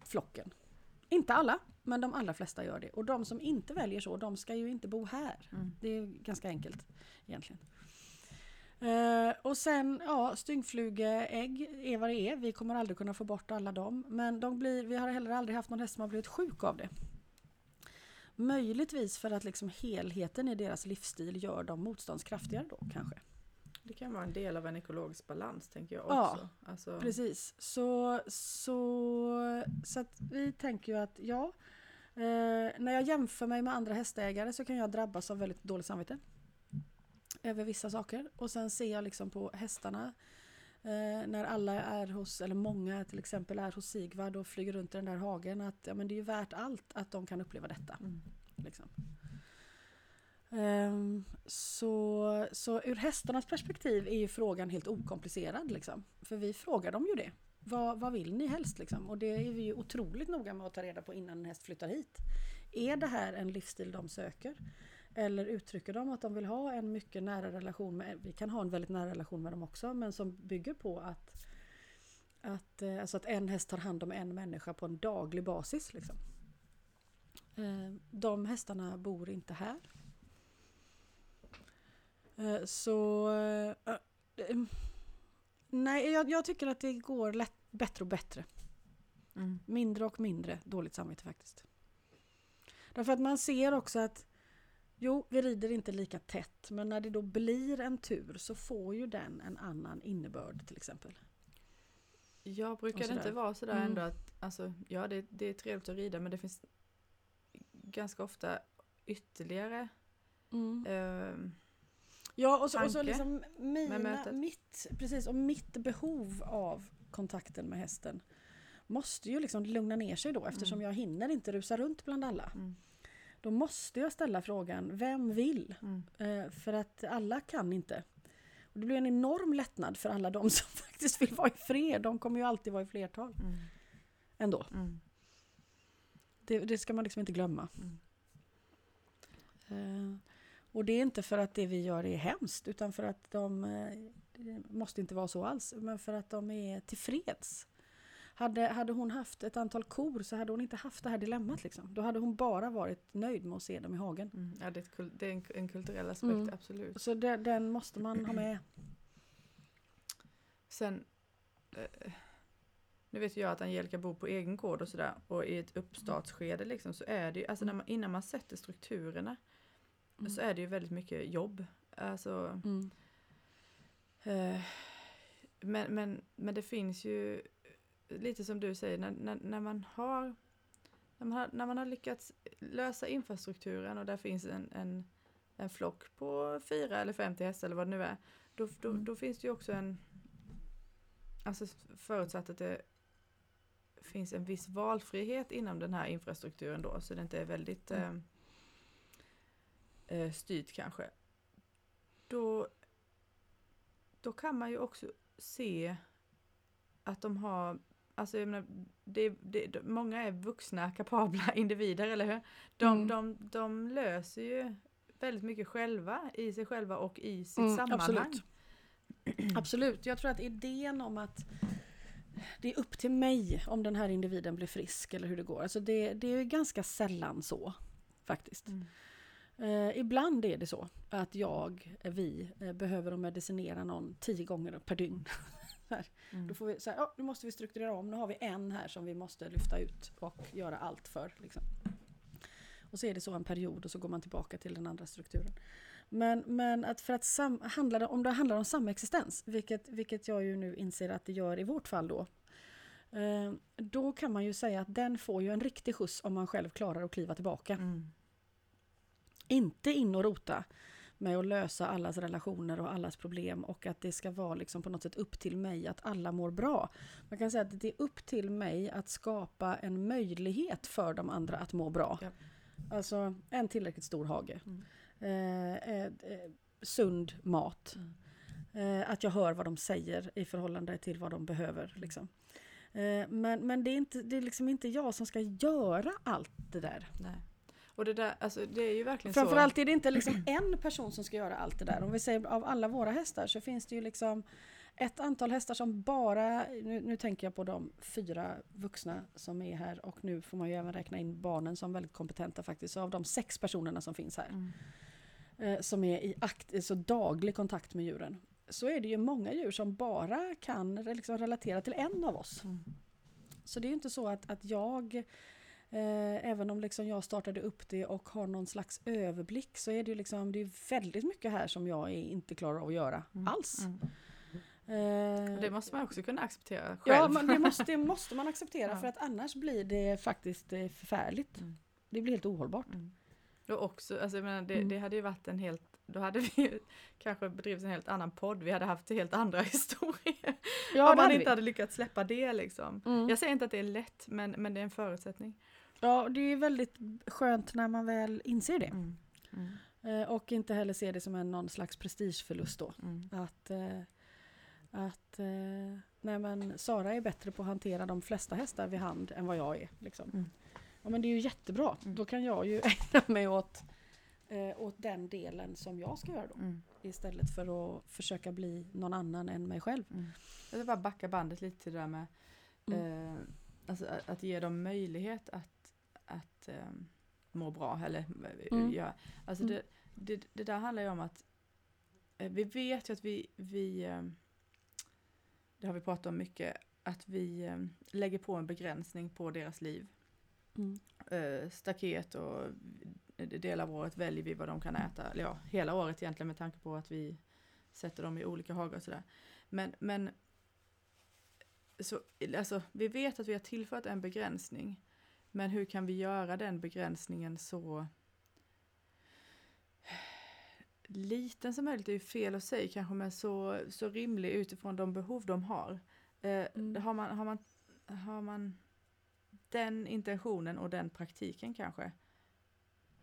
flocken. Inte alla, men de allra flesta gör det. Och de som inte väljer så, de ska ju inte bo här. Mm. Det är ganska enkelt egentligen. Eh, och sen, ja, styngflugeägg är vad det är. Vi kommer aldrig kunna få bort alla dem. Men de blir, vi har heller aldrig haft någon häst som har blivit sjuk av det. Möjligtvis för att liksom helheten i deras livsstil gör dem motståndskraftigare då kanske. Det kan vara en del av en ekologisk balans tänker jag Ja, också. Alltså, Precis. Så, så, så att vi tänker ju att ja, när jag jämför mig med andra hästägare så kan jag drabbas av väldigt dåligt samvete. Över vissa saker. Och sen ser jag liksom på hästarna eh, när alla är hos, eller många till exempel är hos Sigvard och flyger runt i den där hagen att ja, men det är ju värt allt att de kan uppleva detta. Mm. Liksom. Ehm, så, så ur hästarnas perspektiv är ju frågan helt okomplicerad. Liksom. För vi frågar dem ju det vad, vad vill ni helst liksom? Och det är vi ju otroligt noga med att ta reda på innan en häst flyttar hit. Är det här en livsstil de söker? Eller uttrycker de att de vill ha en mycket nära relation med, vi kan ha en väldigt nära relation med dem också, men som bygger på att, att, eh, alltså att en häst tar hand om en människa på en daglig basis. Liksom. Eh, de hästarna bor inte här. Eh, så... Nej, jag, jag tycker att det går lätt, bättre och bättre. Mm. Mindre och mindre dåligt samvete faktiskt. Därför att man ser också att Jo, vi rider inte lika tätt, men när det då blir en tur så får ju den en annan innebörd till exempel. Jag brukar det inte vara sådär mm. ändå att, alltså, ja det, det är trevligt att rida men det finns ganska ofta ytterligare mm. eh, Ja, och så, och så liksom mina, mitt, precis, och mitt behov av kontakten med hästen måste ju liksom lugna ner sig då eftersom mm. jag hinner inte rusa runt bland alla. Mm. Då måste jag ställa frågan, vem vill? Mm. Eh, för att alla kan inte. Och det blir en enorm lättnad för alla de som faktiskt vill vara i fred. De kommer ju alltid vara i flertal. Mm. Ändå. Mm. Det, det, ska man liksom inte glömma. Mm. Och det är inte för att det vi gör är hemskt utan för att de, eh, måste inte vara så alls, men för att de är tillfreds. Hade, hade hon haft ett antal kor så hade hon inte haft det här dilemmat. Liksom. Då hade hon bara varit nöjd med att se dem i hagen. Mm. Ja, det är, det är en, en, kulturell aspekt, mm. absolut. Så det, den måste man ha med. Sen, eh, nu vet jag att Angelica bor på egen gård och sådär och i ett uppstartsskede liksom så är det ju, alltså man, innan man sätter strukturerna mm. så är det ju väldigt mycket jobb. Alltså, mm. eh, men, men, men det finns ju lite som du säger, när, när, när, man har, när, man har, när man har lyckats lösa infrastrukturen och där finns en, en, en flock på fyra eller 50 hästar eller vad det nu är, då, då, mm. då finns det ju också en, alltså förutsatt att det finns en viss valfrihet inom den här infrastrukturen då, så det inte är väldigt mm. eh, eh styrt kanske. Då, då kan man ju också se att de har Alltså jag menar, det, det, många är vuxna, kapabla individer, eller hur? De, mm. de, de löser ju väldigt mycket själva, i sig själva och i sitt mm, sammanhang. Absolut. absolut, jag tror att idén om att det är upp till mig om den här individen blir frisk eller hur det går. Alltså det, det är ganska sällan så faktiskt. Mm. Eh, ibland är det så att jag, vi, eh, behöver medicinera någon tio gånger per dygn. Mm. Då får vi säga, oh, nu måste vi strukturera om, nu har vi en här som vi måste lyfta ut och göra allt för. Liksom. Och så är det så en period och så går man tillbaka till den andra strukturen. Men, men att för att sam, handla, om det handlar om samexistens, vilket, vilket jag ju nu inser att det gör i vårt fall då, eh, då kan man ju säga att den får ju en riktig skjuts om man själv klarar att kliva tillbaka. Mm. Inte in och rota med att lösa allas relationer och allas problem och att det ska vara liksom på något sätt upp till mig att alla mår bra. Man kan säga att det är upp till mig att skapa en möjlighet för de andra att må bra. Ja. Alltså en tillräckligt stor hage. Mm. Eh, eh, eh, sund mat. Mm. Eh, att jag hör vad de säger i förhållande till vad de behöver. Liksom. Eh, men men det, är inte, det är liksom inte jag som ska göra allt det där. Nej. Och det där, alltså det är ju verkligen Framförallt så. är det inte liksom en person som ska göra allt det där. Om vi säger av alla våra hästar så finns det ju liksom ett antal hästar som bara, nu, nu, tänker jag på de fyra vuxna som är här och nu får man ju även räkna in barnen som väldigt kompetenta faktiskt. Så av de sex personerna som finns här, mm. eh, som är i akt, så daglig kontakt med djuren, så är det ju många djur som bara kan liksom relatera till en av oss. Mm. Så det är ju inte så att, att jag även om liksom jag startade upp det och har någon slags överblick så är det, liksom, det är väldigt mycket här som jag inte klarar av att göra mm. alls. Mm. Eh, det måste man också kunna acceptera själv. Ja, men det, måste, det måste man acceptera ja. för att annars blir det faktiskt eh, förfärligt. Mm. Det blir helt ohållbart. Mm. Och också, alltså, menar, det, mm. det, hade ju varit en helt, då hade vi kanske bedrivit en helt annan podd, vi hade haft helt andra historier. Ja, Om man inte vi. hade lyckats släppa det liksom. Mm. Jag säger inte att det är lätt, men, men det är en förutsättning. Ja, det är väldigt skönt när man väl inser det. Mm. Mm. Eh, och inte heller ser det som en någon slags prestigeförlust då. Mm. Att, eh, att eh, nej men Sara är bättre på att hantera de flesta hästar vid hand än vad jag är. Liksom. Mm. Ja men det är ju jättebra. Mm. Då kan jag ju ägna mig åt, åt den delen som jag ska göra då. Mm. Istället för att försöka bli någon annan än mig själv. Mm. Jag vill bara backa bandet lite till det där med Mm. eh, alltså att ge dem möjlighet att, att eh, må bra. Eller, eh, Mm. göra. Alltså Mm. det, det, det där handlar ju om att eh, vi vet ju att vi, vi det har vi pratat om mycket, att vi lägger på en begränsning på deras liv. Mm. Staket och delar av året väljer vi vad de kan äta. Eller ja, hela året egentligen med tanke på att vi sätter dem i olika hagar och sådär. Men, men så, alltså, vi vet att vi har tillfört en begränsning. Men hur kan vi göra den begränsningen så liten som möjligt? Det är ju fel att säga kanske, men så, så rimlig utifrån de behov de har. Eh, Mm. har, man, har, man, har man den intentionen och den praktiken kanske,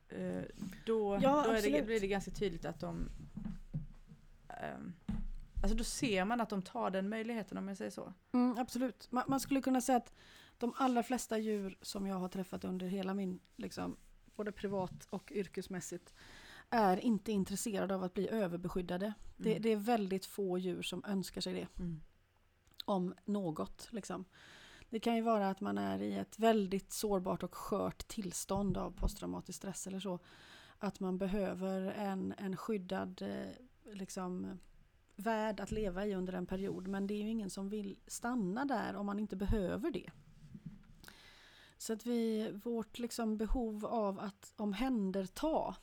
eh, då, Ja, då är det, blir det ganska tydligt att de ehm, Alltså då ser man att de tar den möjligheten om jag säger så. Mm, absolut. Man, man skulle kunna säga att de allra flesta djur som jag har träffat under hela min, liksom, både privat och yrkesmässigt, är inte intresserade av att bli överbeskyddade. Det, Mm. det är väldigt få djur som önskar sig det, Mm. om något. Liksom. Det kan ju vara att man är i ett väldigt sårbart och skört tillstånd av posttraumatisk stress eller så. Att man behöver en, en skyddad eh, liksom, värld att leva i under en period. Men det är ju ingen som vill stanna där om man inte behöver det. Så att vi, vårt liksom behov av att omhänderta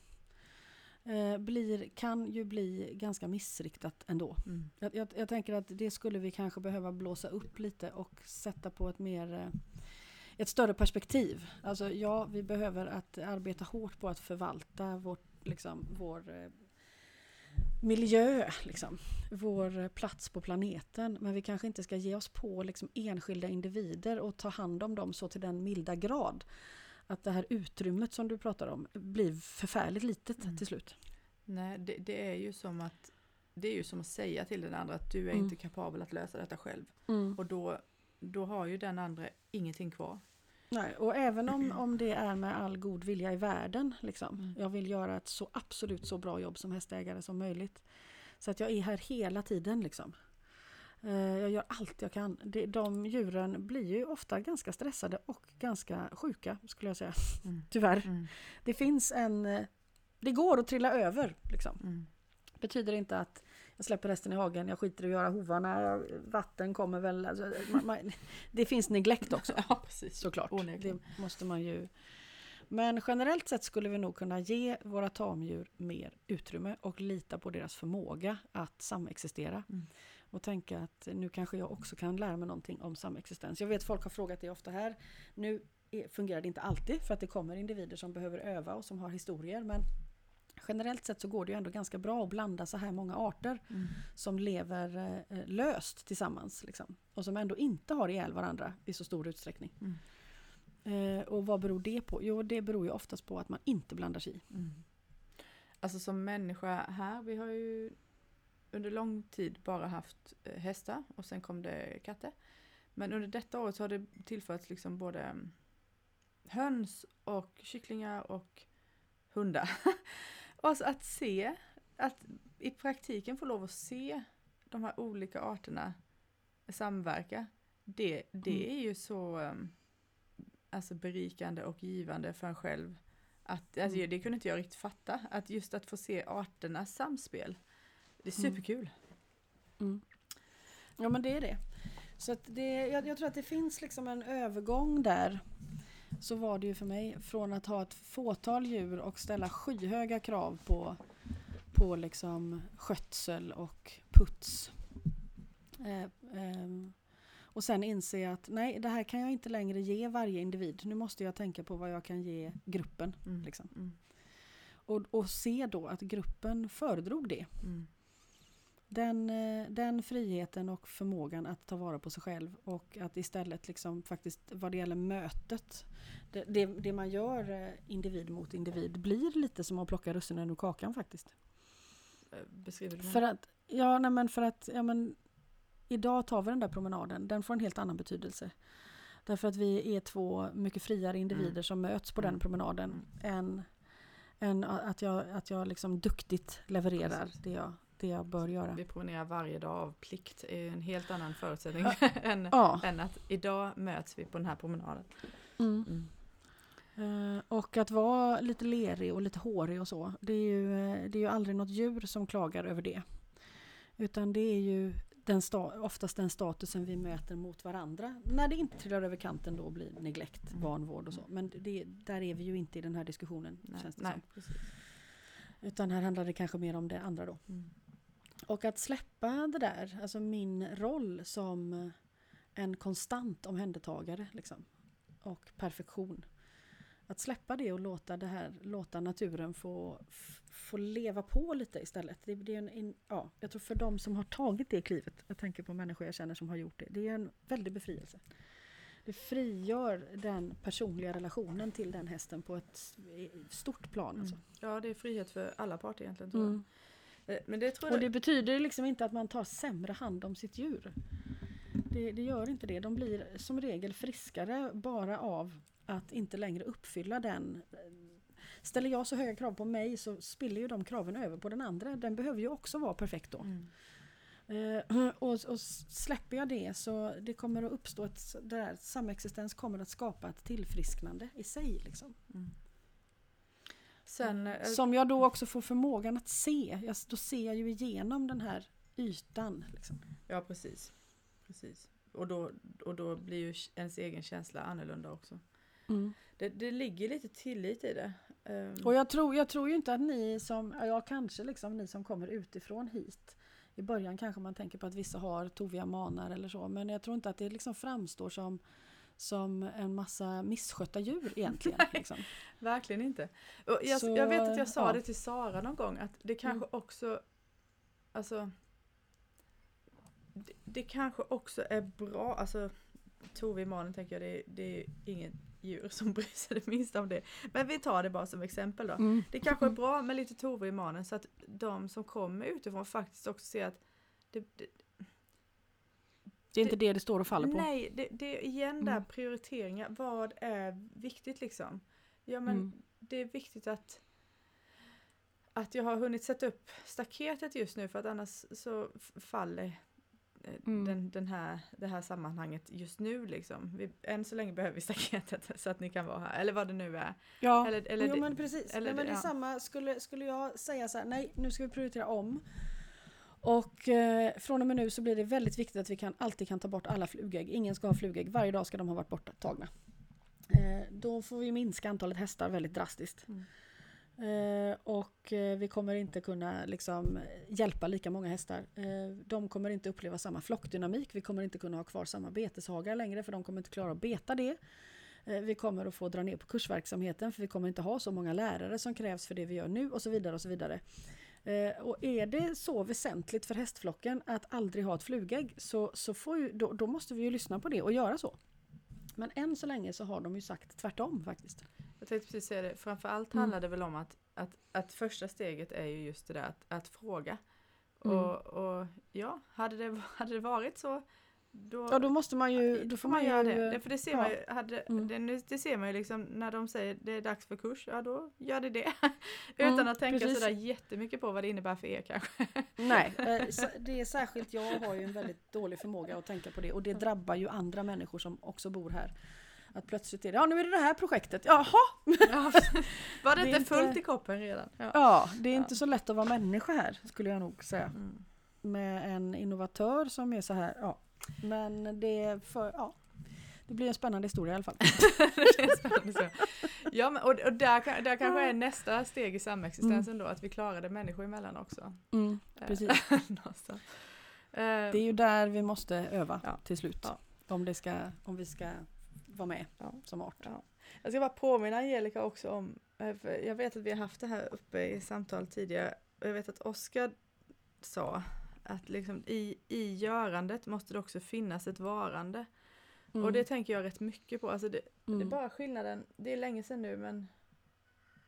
eh, blir, kan ju bli ganska missriktat ändå. Mm. Jag, jag, jag tänker att det skulle vi kanske behöva blåsa upp lite och sätta på ett mer eh, ett större perspektiv. Alltså ja, vi behöver att arbeta hårt på att förvalta vårt, liksom, vår eh, miljö, liksom. vår plats på planeten. Men vi kanske inte ska ge oss på liksom, enskilda individer och ta hand om dem så till den milda grad att det här utrymmet som du pratar om blir förfärligt litet Mm. till slut. Nej, det, det är ju som att det är ju som att säga till den andra att du är Mm. inte kapabel att lösa detta själv. Och då, då har ju den andra ingenting kvar. Nej, och även om, om det är med all god vilja i världen. Liksom. Mm. Jag vill göra ett så absolut så bra jobb som hästägare som möjligt. Så att jag är här hela tiden. Liksom. Eh, Jag gör allt jag kan. Det- De djuren blir ju ofta ganska stressade och ganska sjuka skulle jag säga. Mm. Tyvärr. Mm. Det finns en... eh, Det går att trilla över. Liksom. Mm. Betyder inte att jag släpper resten i hagen, jag skiter i att göra hovarna, vatten kommer väl... Alltså, man, man, det finns neglekt också. Ja, precis. Såklart. Onekligen. Det måste man ju. Men generellt sett skulle vi nog kunna ge våra tamdjur mer utrymme och lita på deras förmåga att samexistera. Mm. Och tänka att nu kanske jag också kan lära mig någonting om samexistens. Jag vet folk har frågat det ofta här. Nu fungerar det inte alltid för att det kommer individer som behöver öva och som har historier. Men generellt sett så går det ju ändå ganska bra att blanda så här många arter Mm. som lever eh, löst tillsammans. Liksom, och som ändå inte har ihjäl varandra i så stor utsträckning. Mm. Eh, och vad beror det på? Jo, det beror ju oftast på att man inte blandar sig i. Mm. Alltså som människa här, vi har ju under lång tid bara haft eh, hästar och sen kom det katter. Men under detta året så har det tillförts liksom både mm, höns och kycklingar och hundar. och alltså att se, att i praktiken få lov att se de här olika arterna samverka, det, det Mm. är ju så um, alltså berikande och givande för en själv. Att, alltså, Mm. Det kunde inte jag riktigt fatta, att just att få se arternas samspel, det är Mm. superkul. Ja, men det är det. Så att det, jag, jag tror att det finns liksom en övergång där. Så var det ju för mig från att ha ett fåtal djur och ställa skyhöga krav på, på liksom skötsel och puts. Eh, ehm, och sen inse att nej, det här kan jag inte längre ge varje individ. Nu måste jag tänka på vad jag kan ge gruppen. Mm. Liksom. Mm. Och, och se då att gruppen föredrog det. Mm. Den, eh, den friheten och förmågan att ta vara på sig själv och att istället liksom faktiskt vad det gäller mötet det, det, det man gör eh, individ mot individ blir lite som att plocka russinen ur kakan faktiskt. Eh, Beskriver du För att, ja, nej, men för att ja, men, idag tar vi den där promenaden, den får en helt annan betydelse. Därför att vi är två mycket friare individer Mm. som möts på Mm. den promenaden än, än att jag, att jag liksom duktigt levererar Precis. det jag, det jag bör göra. Vi promenerar varje dag av plikt är en helt annan förutsättning än, Ja. än att idag möts vi på den här promenaden. Mm. Mm. Eh, och att vara lite lerig och lite hårig och så, det är, ju, eh, det är ju aldrig något djur som klagar över det. Utan det är ju den oftast den statusen vi möter mot varandra. När det inte trillar över kanten då blir neglekt, Mm. vanvård och så. Men det, där är vi ju inte i den här diskussionen. Nej, känns det nej, som. precis. Utan här handlar det kanske mer om det andra då. Mm. Och att släppa det där, alltså min roll som en konstant omhändertagare liksom, och perfektion. Att släppa det och låta, det här, låta naturen få, få leva på lite istället. Det, det är en, en, ja, jag tror för de som har tagit det klivet, jag tänker på människor jag känner som har gjort det, det är en väldig befrielse. Det frigör den personliga relationen till den hästen på ett stort plan. Alltså. Mm. Ja, det är frihet för alla parter egentligen. Tror Mm. jag. Eh, Men det tror Och det betyder liksom inte att man tar sämre hand om sitt djur. Det, det gör inte det. De blir som regel friskare bara av att inte längre uppfylla den. Ställer jag så höga krav på mig så spiller ju de kraven över på den andra. Den behöver ju också vara perfekt då. Mm. Eh, och, och släpper jag det så det kommer att uppstå ett, det där, samexistens kommer att skapa ett tillfrisknande i sig. Liksom. Mm. Sen... eh, Som jag då också får förmågan att se. Jag, då ser jag ju igenom den här ytan. Liksom. Ja, precis. precis. Och, då, och då blir ju ens egen känsla annorlunda också. Det, det ligger lite tillit i det. Ehm, Och jag tror, jag tror ju inte att ni som, ja kanske liksom ni som kommer utifrån hit. I början kanske man tänker på att vissa har toviga manar eller så. Men jag tror inte att det liksom framstår som, som en massa misskötta djur egentligen. liksom. Verkligen inte. Och jag, Så, jag vet att jag sa ja. det till Sara någon gång att det kanske också, alltså, det, det kanske också är bra, alltså Tove i manen tänker jag, det, det är inget djur som bryr sig det minsta om det. Men vi tar det bara som exempel då. Mm. Det kanske är bra med lite Tove i manen så att de som kommer utifrån faktiskt också ser att det, det, Det är inte det det står och faller på. Nej, det, det är igen där Mm. prioriteringar. Vad är viktigt liksom? Ja men Mm. det är viktigt att att jag har hunnit sätta upp staketet just nu för att annars så faller eh, Mm. den, den här, det här sammanhanget just nu liksom. Vi, än så länge behöver vi staketet så att ni kan vara här, eller vad det nu är. Ja, Eller, eller jo, det- men precis. eller nej, men det- ja. samma, skulle, skulle jag säga så här, nej nu ska vi prioritera om. Och eh, från och med nu så blir det väldigt viktigt att vi kan, alltid kan ta bort alla flugägg. Ingen ska ha flugägg, varje dag ska de ha varit borta tagna. Eh, då får vi minska antalet hästar väldigt drastiskt. Mm. Eh, och eh, vi kommer inte kunna liksom, hjälpa lika många hästar. Eh, de kommer inte uppleva samma flockdynamik. Vi kommer inte kunna ha kvar samma beteshagar längre för de kommer inte klara att beta det. Eh, Vi kommer att få dra ner på kursverksamheten för vi kommer inte ha så många lärare som krävs för det vi gör nu och så vidare. Och så vidare. Eh, Och är det så väsentligt för hästflocken att aldrig ha ett flugägg så, så får ju, då, då måste vi ju lyssna på det och göra så. Men än så länge så har de ju sagt tvärtom faktiskt. Jag tänkte precis säga det, framförallt Mm. handlar det väl om att, att, att första steget är ju just det där att, att fråga. Mm. Och, och ja, hade det, hade det varit så då, Ja då måste man ju, då får man göra ju, det. det. För det ser ja. man ju, hade, Mm. det, nu- det ser man ju liksom när de säger det är dags för kurs, ja då gör det det. Utan Mm, att tänka precis. sådär jättemycket på vad det innebär för er kanske. Nej, eh, det är särskilt jag har ju en väldigt dålig förmåga att tänka på det och det drabbar ju andra människor som också bor här. Att plötsligt är det, ja nu är det det här projektet, jaha! Ja, var det, Det inte fullt i koppen redan? Ja. Ja, det är inte så lätt att vara människa här skulle jag nog säga. Mm. Med en innovatör som är så här, ja. Men det för, ja. Det blir en spännande historia i alla fall. Ja, men, och, och där, där kanske är nästa steg i samexistensen då, att vi klarar det människor emellan också. Mm, Eh, precis. Eh, Det är ju där vi måste öva Ja. till slut. Ja. Om, det ska, om vi ska vara med Ja. som art. Ja. Jag ska bara påminna Angelica också om, eh, jag vet att vi har haft det här uppe i samtal tidigare, och jag vet att Oskar sa att liksom i, i görandet måste det också finnas ett varande. Mm. Och det tänker jag rätt mycket på. Alltså det, det är Mm. bara skillnaden, det är länge sedan nu men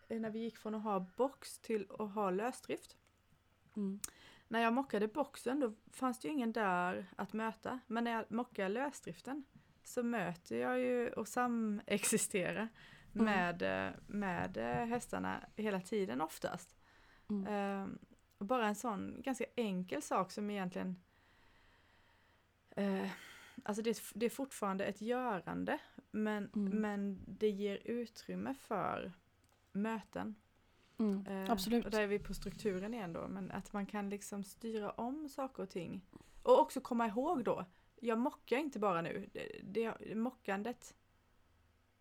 eh, när vi gick från att ha box till att ha lösdrift. Mm. när jag mockade boxen då fanns det ju ingen där att möta. Men när jag mockar lösdriften så möter jag ju och samexisterar Mm. med, eh, med eh, hästarna hela tiden oftast. Mm. Bara en sån ganska enkel sak som egentligen eh, Alltså det, är- det är fortfarande ett görande men, Mm. men det ger utrymme för möten. Mm. Eh, Absolut. Och där är vi på strukturen igen då, men att man kan liksom styra om saker och ting. Och också komma ihåg då, jag mockar inte bara nu, det, det, mockandet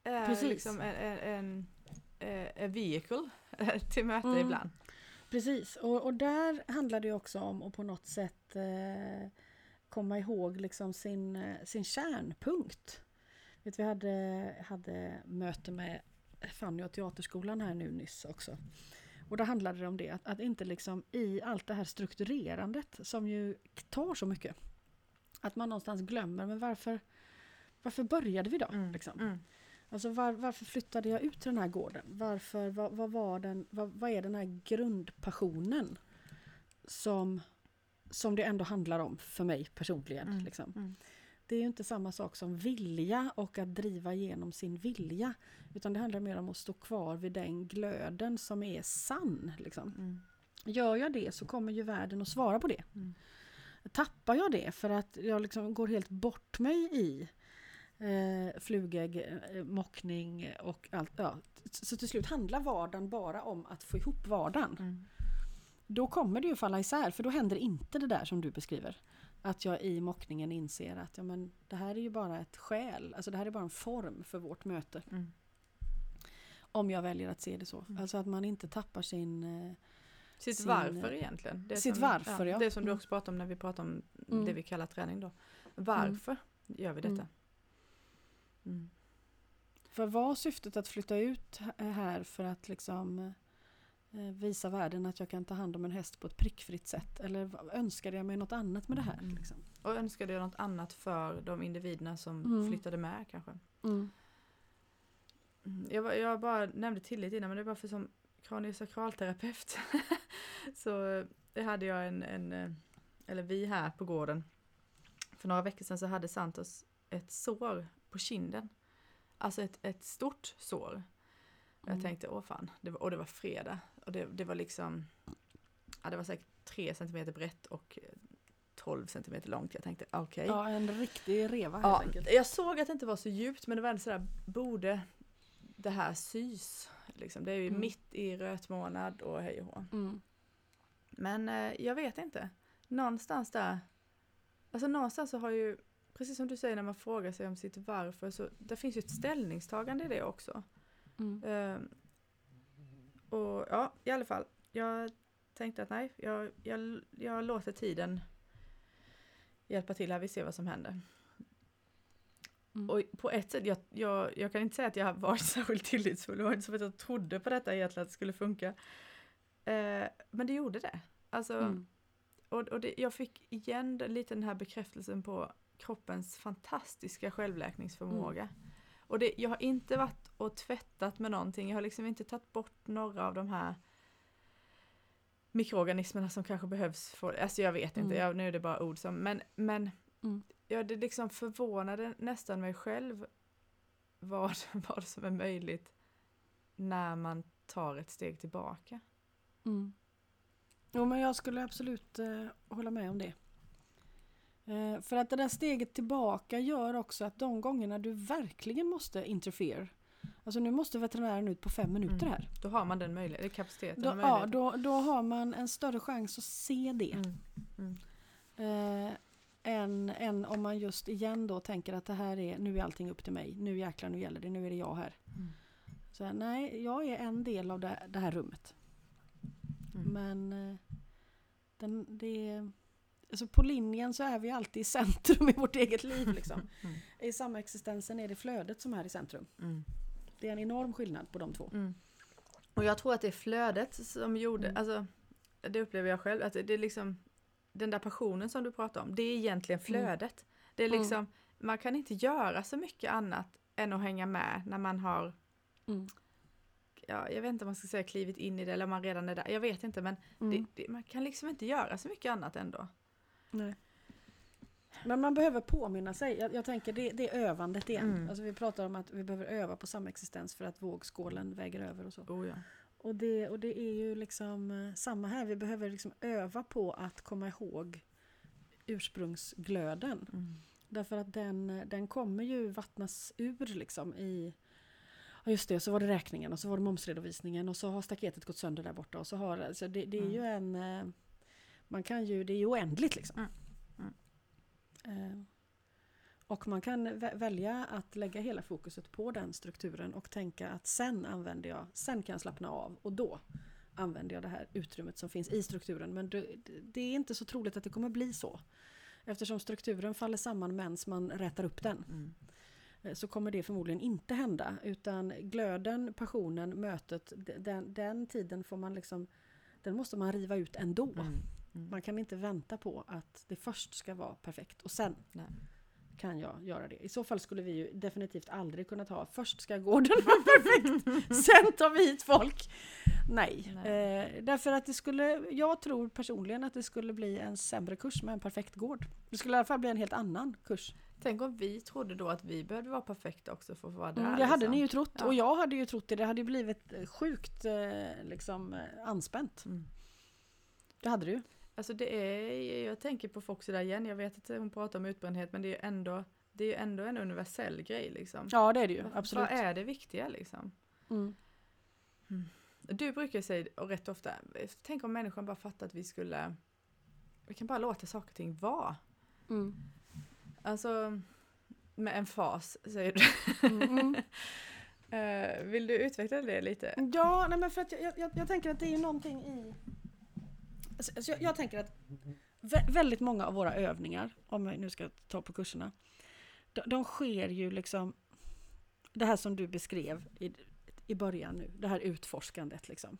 är Precis. liksom en, en, en, eh, en vehicle till möte Mm. ibland. Precis, och, och där handlar det också om att på något sätt eh, komma ihåg liksom sin, eh, sin kärnpunkt. Vet, vi hade, hade möte med Fanny och Teaterskolan här nu nyss också. Och då handlade det om det, att, att inte liksom i allt det här strukturerandet som ju tar så mycket. Att man någonstans glömmer, men varför, varför började vi då? Liksom? Mm. Alltså var, varför flyttade jag ut till den här gården? Varför, vad, vad, var den, vad, vad är den här grundpassionen som, som det ändå handlar om för mig personligen? Mm, Liksom. mm. Det är ju inte samma sak som vilja och att driva igenom sin vilja. Utan det handlar mer om att stå kvar vid den glöden som är sann. Liksom. Mm. Gör jag det så kommer ju världen att svara på det. Mm. Tappar jag det för att jag liksom går helt bort mig i eh, flugägg, eh, mockning och allt. Ja. Så till slut handlar vardagen bara om att få ihop vardagen. Mm. Då kommer det ju falla isär för då händer inte det där som du beskriver. Att jag i mockningen inser att ja, men det här är ju bara ett skäl, alltså det här är bara en form för vårt möte. Mm. Om jag väljer att se det så. Mm. Alltså att man inte tappar sin... eh, Sitt Sin- varför egentligen. Det sitt som, varför, ja. Det som du Mm. också pratade om när vi pratade om Mm. det vi kallar träning då. Varför gör vi detta? Mm. För var syftet att flytta ut här för att liksom eh, visa världen att jag kan ta hand om en häst på ett prickfritt sätt? Eller önskade jag mig något annat med det här? Mm. Liksom? Och önskade jag något annat för de individerna som Mm. flyttade med kanske. Mm. Mm. Jag, var- jag bara nämnde tillit innan men det är bara för som kraniosakralterapeut så eh, hade jag en, en, eh, eller vi här på gården, för några veckor sedan så hade Santos ett sår på kinden. Alltså ett, ett stort sår. Och jag Mm. tänkte, åh fan, det var, och det var fredag. Och det, det var liksom, ja det var säkert 3 centimeter brett och eh, 12 centimeter långt. Jag tänkte, okej. Ja, en riktig reva helt Ja, enkelt. jag såg att det inte var så djupt men det var ändå sådär, borde det här sys? Liksom. Det är ju Mm. mitt i rötmånad och hej och hå. Mm. Men eh, jag vet inte. Någonstans där, alltså någonstans så har ju, precis som du säger när man frågar sig om sitt varför, så det finns ju ett ställningstagande i det också. Mm. Ehm, och ja, i alla fall, jag tänkte att nej, jag, jag, jag låter tiden hjälpa till här, vi ser vad som händer. Mm. Och på ett sätt, jag, jag, jag kan inte säga att jag varit särskilt tillitsfull, det var inte som att jag trodde på detta egentligen att det skulle funka. Eh, men det gjorde det. Alltså, Mm. och, och det, jag fick igen lite den här bekräftelsen på kroppens fantastiska självläkningsförmåga. Och det, jag har inte varit och tvättat med någonting, jag har liksom inte tagit bort några av de här mikroorganismerna som kanske behövs för, alltså jag vet inte, Mm. jag, nu är det bara ord som, men, men Mm. ja, det liksom förvånade nästan mig själv vad, vad som är möjligt när man tar ett steg tillbaka. Mm. Jo, men jag skulle absolut eh, hålla med om det. Eh, för att det där steget tillbaka gör också att de gångerna du verkligen måste interfere, alltså nu måste veterinären ut på fem minuter Mm. här. Då har man den möjligheten, kapaciteten Då, ja, då, då har man en större chans att se det. Mm. Mm. Eh, än, än om man just igen då tänker att det här är, nu är allting upp till mig, nu jäklar nu gäller det, nu är det jag här. Mm. Så här, nej, jag är en del av det, det här rummet. Mm. Men eh, den, det, alltså på linjen så är vi alltid i centrum i vårt eget liv. Liksom. Mm. I samexistensen är det flödet som är i centrum. Mm. Det är en enorm skillnad på de två. Mm. Och jag tror att det är flödet som gjorde, Mm. alltså det upplever jag själv, att det är liksom den där passionen som du pratar om, det är egentligen flödet. Det är Mm. liksom, man kan inte göra så mycket annat än att hänga med när man har Mm. ja, jag vet inte om man ska säga klivit in i det eller om man redan är där. Jag vet inte men Mm. det, det, man kan liksom inte göra så mycket annat ändå. Nej. Men man behöver påminna sig. Jag, jag tänker det, det är övandet igen. Mm. Alltså vi pratar om att vi behöver öva på samexistens för att vågskålen väger över och så. Oh, ja. Och det, och det är ju liksom eh, samma här. Vi behöver liksom öva på att komma ihåg ursprungsglöden. Mm. Därför att den, den kommer ju vattnas ur liksom i Ja just det, så var det räkningen och så var det momsredovisningen och så har staketet gått sönder där borta och så har alltså det, det är ju en eh, Man kan ju, det är ju oändligt liksom. Mm. Mm. Eh, Och man kan vä- välja att lägga hela fokuset på den strukturen och tänka att sen använder jag, sen kan jag slappna av och då använder jag det här utrymmet som finns i strukturen. Men det, det är inte så troligt att det kommer bli så. Eftersom strukturen faller samman medan man rätar upp den. Mm. eh, Så kommer det förmodligen inte hända. Utan glöden, passionen, mötet, de- den, den tiden får man liksom Den måste man riva ut ändå. Mm. Mm. Man kan inte vänta på att det först ska vara perfekt och sen Nej. kan jag göra det. I så fall skulle vi ju definitivt aldrig kunna ta först ska gården vara perfekt, sen tar vi hit folk. Nej, Nej. Eh, därför att det skulle, jag tror personligen att det skulle bli en sämre kurs med en perfekt gård. Det skulle i alla fall bli en helt annan kurs. Tänk om vi trodde då att vi behövde vara perfekta också för att vara där. Mm, det hade liksom. ni ju trott Ja. och jag hade ju trott det. Det hade ju blivit sjukt eh, liksom, eh, anspänt. Mm. Det hade ju. Alltså det är, jag tänker på Foxy där igen, jag vet att hon pratar om utbrändhet men det är ju ändå, det är ju ändå en universell grej liksom. Ja det är det ju, absolut. Vad är det viktiga liksom? Mm. Du brukar säga, och rätt ofta, tänk om människan bara fattar att vi skulle, vi kan bara låta saker och ting vara. Mm. Alltså, med en fas säger du. Mm, mm. Eh, vill du utveckla det lite? Ja, nej men för att jag, jag, jag tänker att det är någonting i... Alltså, alltså, jag, jag tänker att vä- väldigt många av våra övningar, om vi nu ska ta på kurserna, de, de sker ju liksom... Det här som du beskrev i, i början nu, det här utforskandet liksom.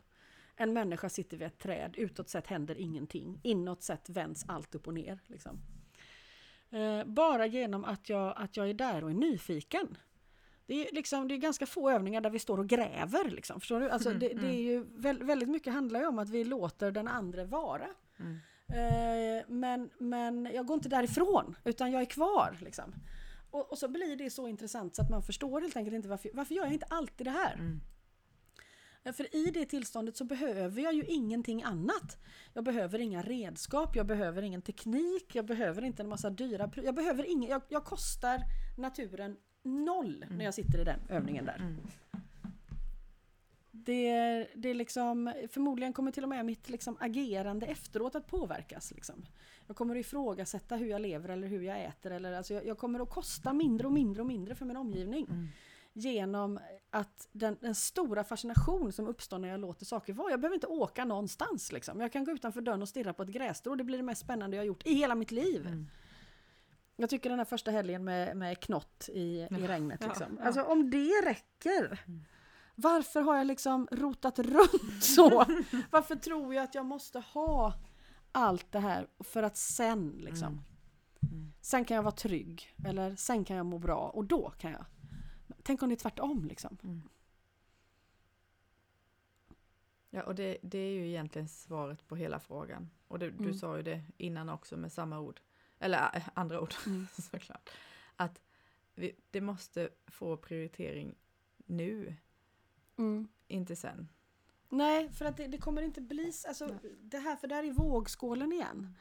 En människa sitter vid ett träd, utåt sett händer ingenting, inåt sett vänds allt upp och ner. Liksom. Eh, bara genom att jag, att jag är där och är nyfiken. Det är, liksom, det är ganska få övningar där vi står och gräver. Liksom, förstår du? Alltså, Mm, det, det är ju väl, väldigt mycket handlar ju om att vi låter den andra vara. Mm. Eh, men, men jag går inte därifrån, utan jag är kvar. Liksom. Och, och så blir det så intressant så att man förstår helt enkelt inte varför, varför gör jag inte alltid det här? Mm. Ja, För i det tillståndet så behöver jag ju ingenting annat. Jag behöver inga redskap, jag behöver ingen teknik, jag behöver inte en massa dyra Jag behöver ingen, jag, jag kostar naturen noll när jag sitter i den övningen där. Mm. Det, det är liksom, förmodligen kommer till och med mitt liksom agerande efteråt att påverkas. Liksom. Jag kommer att ifrågasätta hur jag lever eller hur jag äter. Eller, alltså jag, jag kommer att kosta mindre och mindre och mindre för min omgivning. Mm. Genom att den, den stora fascination som uppstår när jag låter saker vara. Jag behöver inte åka någonstans. Liksom. Jag kan gå utanför dörren och stirra på ett grässtrå. Det blir det mest spännande jag har gjort i hela mitt liv. Mm. Jag tycker den här första helgen med, med knott i, i Ja, regnet. ja, Liksom. ja. Alltså om det räcker. Mm. Varför har jag liksom rotat runt så? Varför tror jag att jag måste ha allt det här för att sen liksom. Mm. Mm. Sen kan jag vara trygg. Eller sen kan jag må bra och då kan jag. Tänk om det är tvärtom liksom. Mm. Ja, och det, det är ju egentligen svaret på hela frågan. Och det, du Mm. sa ju det innan också med samma ord. Eller äh, andra ord Mm. såklart. Att vi, det måste få prioritering nu, inte sen. Nej, för att det, det kommer inte bli... Alltså, Nej. det här, för där är vågskålen igen.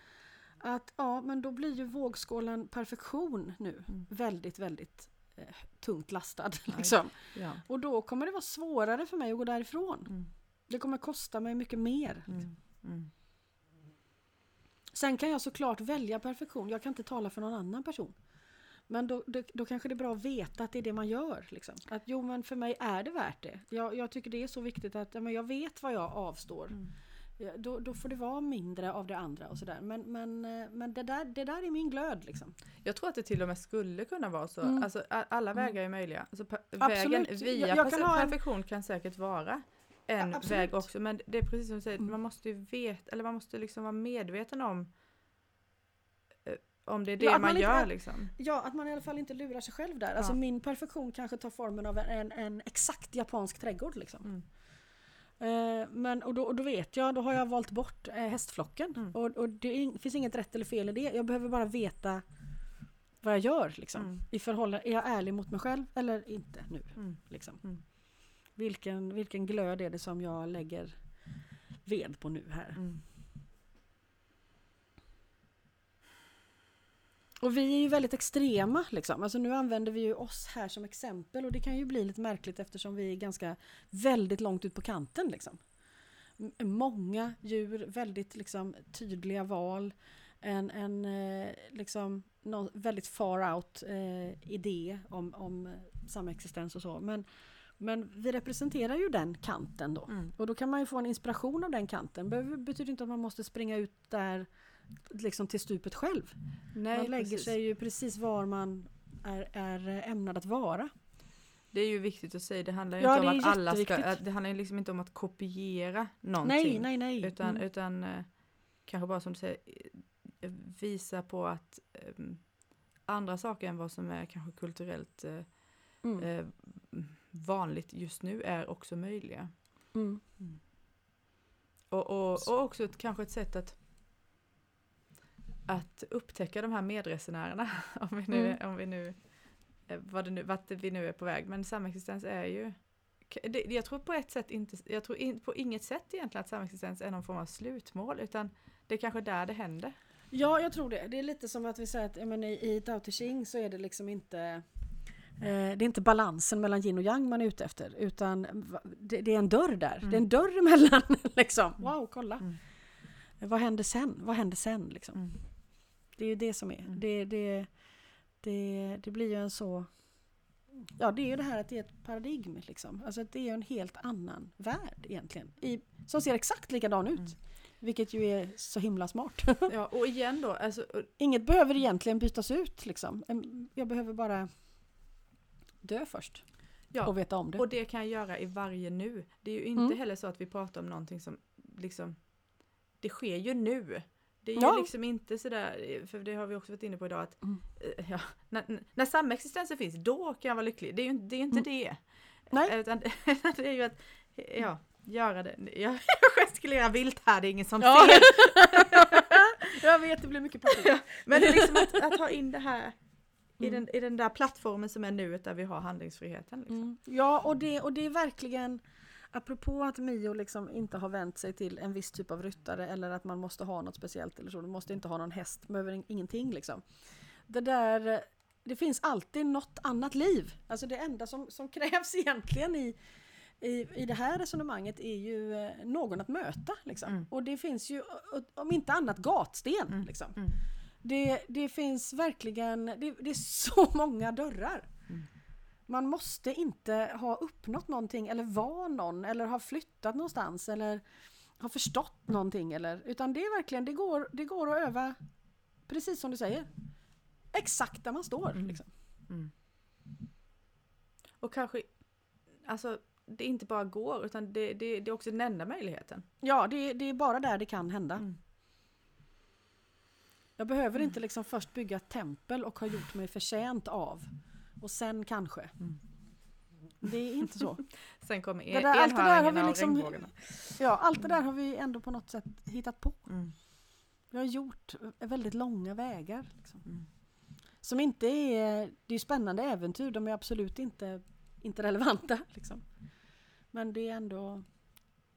Att ja, men då blir ju vågskålen perfektion nu Mm. väldigt, väldigt eh, tungt lastad. Liksom. Ja. Och då kommer det vara svårare för mig att gå därifrån. Mm. Det kommer kosta mig mycket mer. Mm. Mm. Sen kan jag såklart välja perfektion. Jag kan inte tala för någon annan person. Men då, då, då kanske det är bra att veta att det är det man gör. Liksom. Att jo, men för mig är det värt det. Jag, jag tycker det är så viktigt att ja, men jag vet vad jag avstår. Mm. Då, då får det vara mindre av det andra och sådär. Men, men, eh, men det, där, det där är min glöd liksom. Jag tror att det till och med skulle kunna vara så. Mm. Alltså, alla Mm. vägar är möjliga. Alltså, vägen via Jag- jag kan perfe- ha en- perfektion kan säkert vara en Ja, väg också. Men det är precis som du säger, Mm. man måste ju veta, eller man måste liksom vara medveten om eh, om det är det Ja, man, man inte gör är- liksom. Ja, att man i alla fall inte lurar sig själv där. Alltså Ja. min perfektion kanske tar formen av en, en exakt japansk trädgård liksom. Mm. Eh, men, och, då, och då vet jag, då har jag valt bort eh, hästflocken. Mm. Och, och det finns inget rätt eller fel i det. Jag behöver bara veta vad jag gör. Liksom. Mm. I förhållande, är jag ärlig mot mig själv eller inte nu? Mm. Liksom. Mm. Vilken, vilken glöd är det som jag lägger ved på nu här? Och vi är ju väldigt extrema liksom. Alltså nu använder vi ju oss här som exempel och det kan ju bli lite märkligt eftersom vi är ganska väldigt långt ut på kanten liksom. Många djur, väldigt liksom tydliga val. En, en eh, liksom nå- väldigt far out eh, idé om, om eh, samexistens och så. Men, men vi representerar ju den kanten då. Mm. Och då kan man ju få en inspiration av den kanten. Det betyder inte att man måste springa ut där liksom till stupet själv. Nej, man lägger precis. sig ju precis var man är, är ämnad att vara. Det är ju viktigt att säga, det handlar ju Ja, inte om att alla ska, det handlar ju liksom inte om att kopiera någonting. Nej, nej, nej. Utan, Mm. utan eh, kanske bara som du säger, eh, visa på att eh, andra saker än vad som är kanske kulturellt eh, Mm. eh, vanligt just nu är också möjliga. Mm. Och, och, och också ett, kanske ett sätt att att upptäcka de här medresenärerna, om vi nu, Mm. om vi nu, eh, vad det nu, vart vi nu är på väg. Men samexistens är ju, det, jag tror på ett sätt inte, jag tror in, på inget sätt egentligen att samexistens är någon form av slutmål, utan det är kanske där det händer. Ja, jag tror det. Det är lite som att vi säger att men i, Tao Te Ching så är det liksom inte eh, det är inte balansen mellan yin och yang man är ute efter utan det, det är en dörr där. Mm. Det är en dörr emellan. Liksom. Mm. Wow, kolla. Mm. Vad händer sen? Vad händer sen? Liksom? Det är ju det som är. Mm. Det, det, det, det blir ju en så... Ja, det är ju det här att det är ett paradigm. Liksom. Alltså det är en helt annan värld egentligen. I, som ser exakt likadan ut. Mm. Vilket ju är så himla smart. Ja, och igen då, alltså, och- Inget behöver egentligen bytas ut. Liksom. Jag behöver bara dö först. Ja, Och veta om det. och det kan jag göra i varje nu. Det är ju inte Mm. heller så att vi pratar om någonting som liksom, det sker ju nu. Det är Ja. ju liksom inte sådär, för det har vi också varit inne på idag, att Mm. eh, ja, när, när samexistensen finns, då kan jag vara lycklig. Det är ju inte, det. Är inte Mm. det. Nej. Utan det är ju att, ja, göra det. Jag, jag gestikulerar vilt här, det är ingen som Ja. ser. jag vet, det blir mycket panik. Men det är liksom att, att ha in det här i, Mm. den, i den där plattformen som är nuet där vi har handlingsfriheten. Liksom. Mm. Ja, och det, och det är verkligen Apropå att Mio liksom inte har vänt sig till en viss typ av ryttare eller att man måste ha något speciellt eller så. Du måste inte ha någon häst, behöver in- ingenting liksom. Det där, det finns alltid något annat liv. Alltså det enda som, som krävs egentligen i, i, i det här resonemanget är ju eh, någon att möta. Liksom. Mm. Och det finns ju, om inte annat, gatsten. Mm. Liksom. Mm. Det, det finns verkligen, det, det är så många dörrar. Mm. Man måste inte ha uppnått någonting eller vara någon eller ha flyttat någonstans eller ha förstått någonting eller utan det är verkligen, det går, det går att öva precis som du säger. Exakt där man står. Mm. Liksom. Mm. Och kanske, alltså det inte bara går utan det, det, det är också den enda möjligheten. Ja, det, det är bara där det kan hända. Mm. Jag behöver inte liksom först bygga ett tempel och ha gjort mig förtjänt av. Och sen kanske. Mm. Det är inte så. Sen kommer Det där- allt det där har vi liksom-. Ja, allt det där har vi ändå på något sätt hittat på. Mm. Vi har gjort väldigt långa vägar. Liksom. Mm. Som inte är... Det är spännande äventyr, de är absolut inte, inte relevanta. Liksom. Men det är ändå...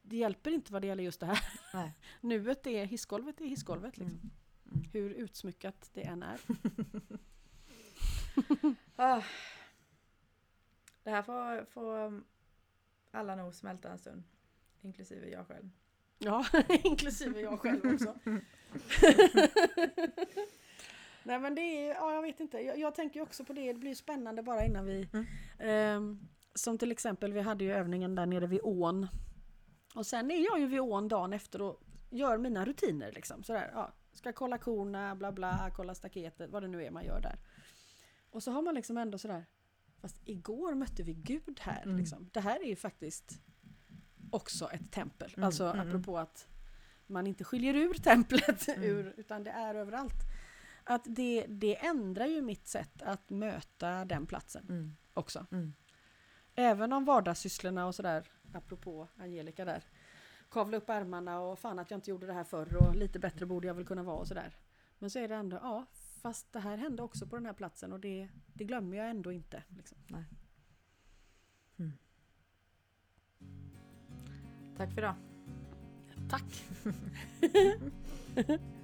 Det hjälper inte vad det gäller just det här. Nej. Nuet är hissgolvet är hissgolvet. Liksom. Mm. Mm. Hur utsmyckat det än är. Ah. Det här får, får alla nog smälta en stund. Inklusive jag själv. Ja, inklusive jag själv också. Nej men det är, ja jag vet inte. Jag, jag tänker också på det, det blir spännande bara innan vi... Mm. ehm, som till exempel, vi hade ju övningen där nere vid ån. Och sen är jag ju vid ån dagen efter och gör mina rutiner liksom. Sådär, ja, ska kolla korna, bla bla, kolla staketet, vad det nu är man gör där. Och så har man liksom ändå sådär, fast igår mötte vi Gud här Mm. liksom. Det här är ju faktiskt också ett tempel. Mm, alltså mm, mm. apropå att man inte skiljer ur templet Mm. ur, utan det är överallt. Att det, det ändrar ju mitt sätt att möta den platsen Mm. också. Mm. Även om vardagssysslorna och sådär, apropå Angelica där, kavla upp ärmarna och fan att jag inte gjorde det här förr och lite bättre borde jag väl kunna vara och sådär. Men så är det ändå, ja fast det här hände också på den här platsen och det, det glömmer jag ändå inte. Liksom. Nej. Mm. Tack för idag. Tack!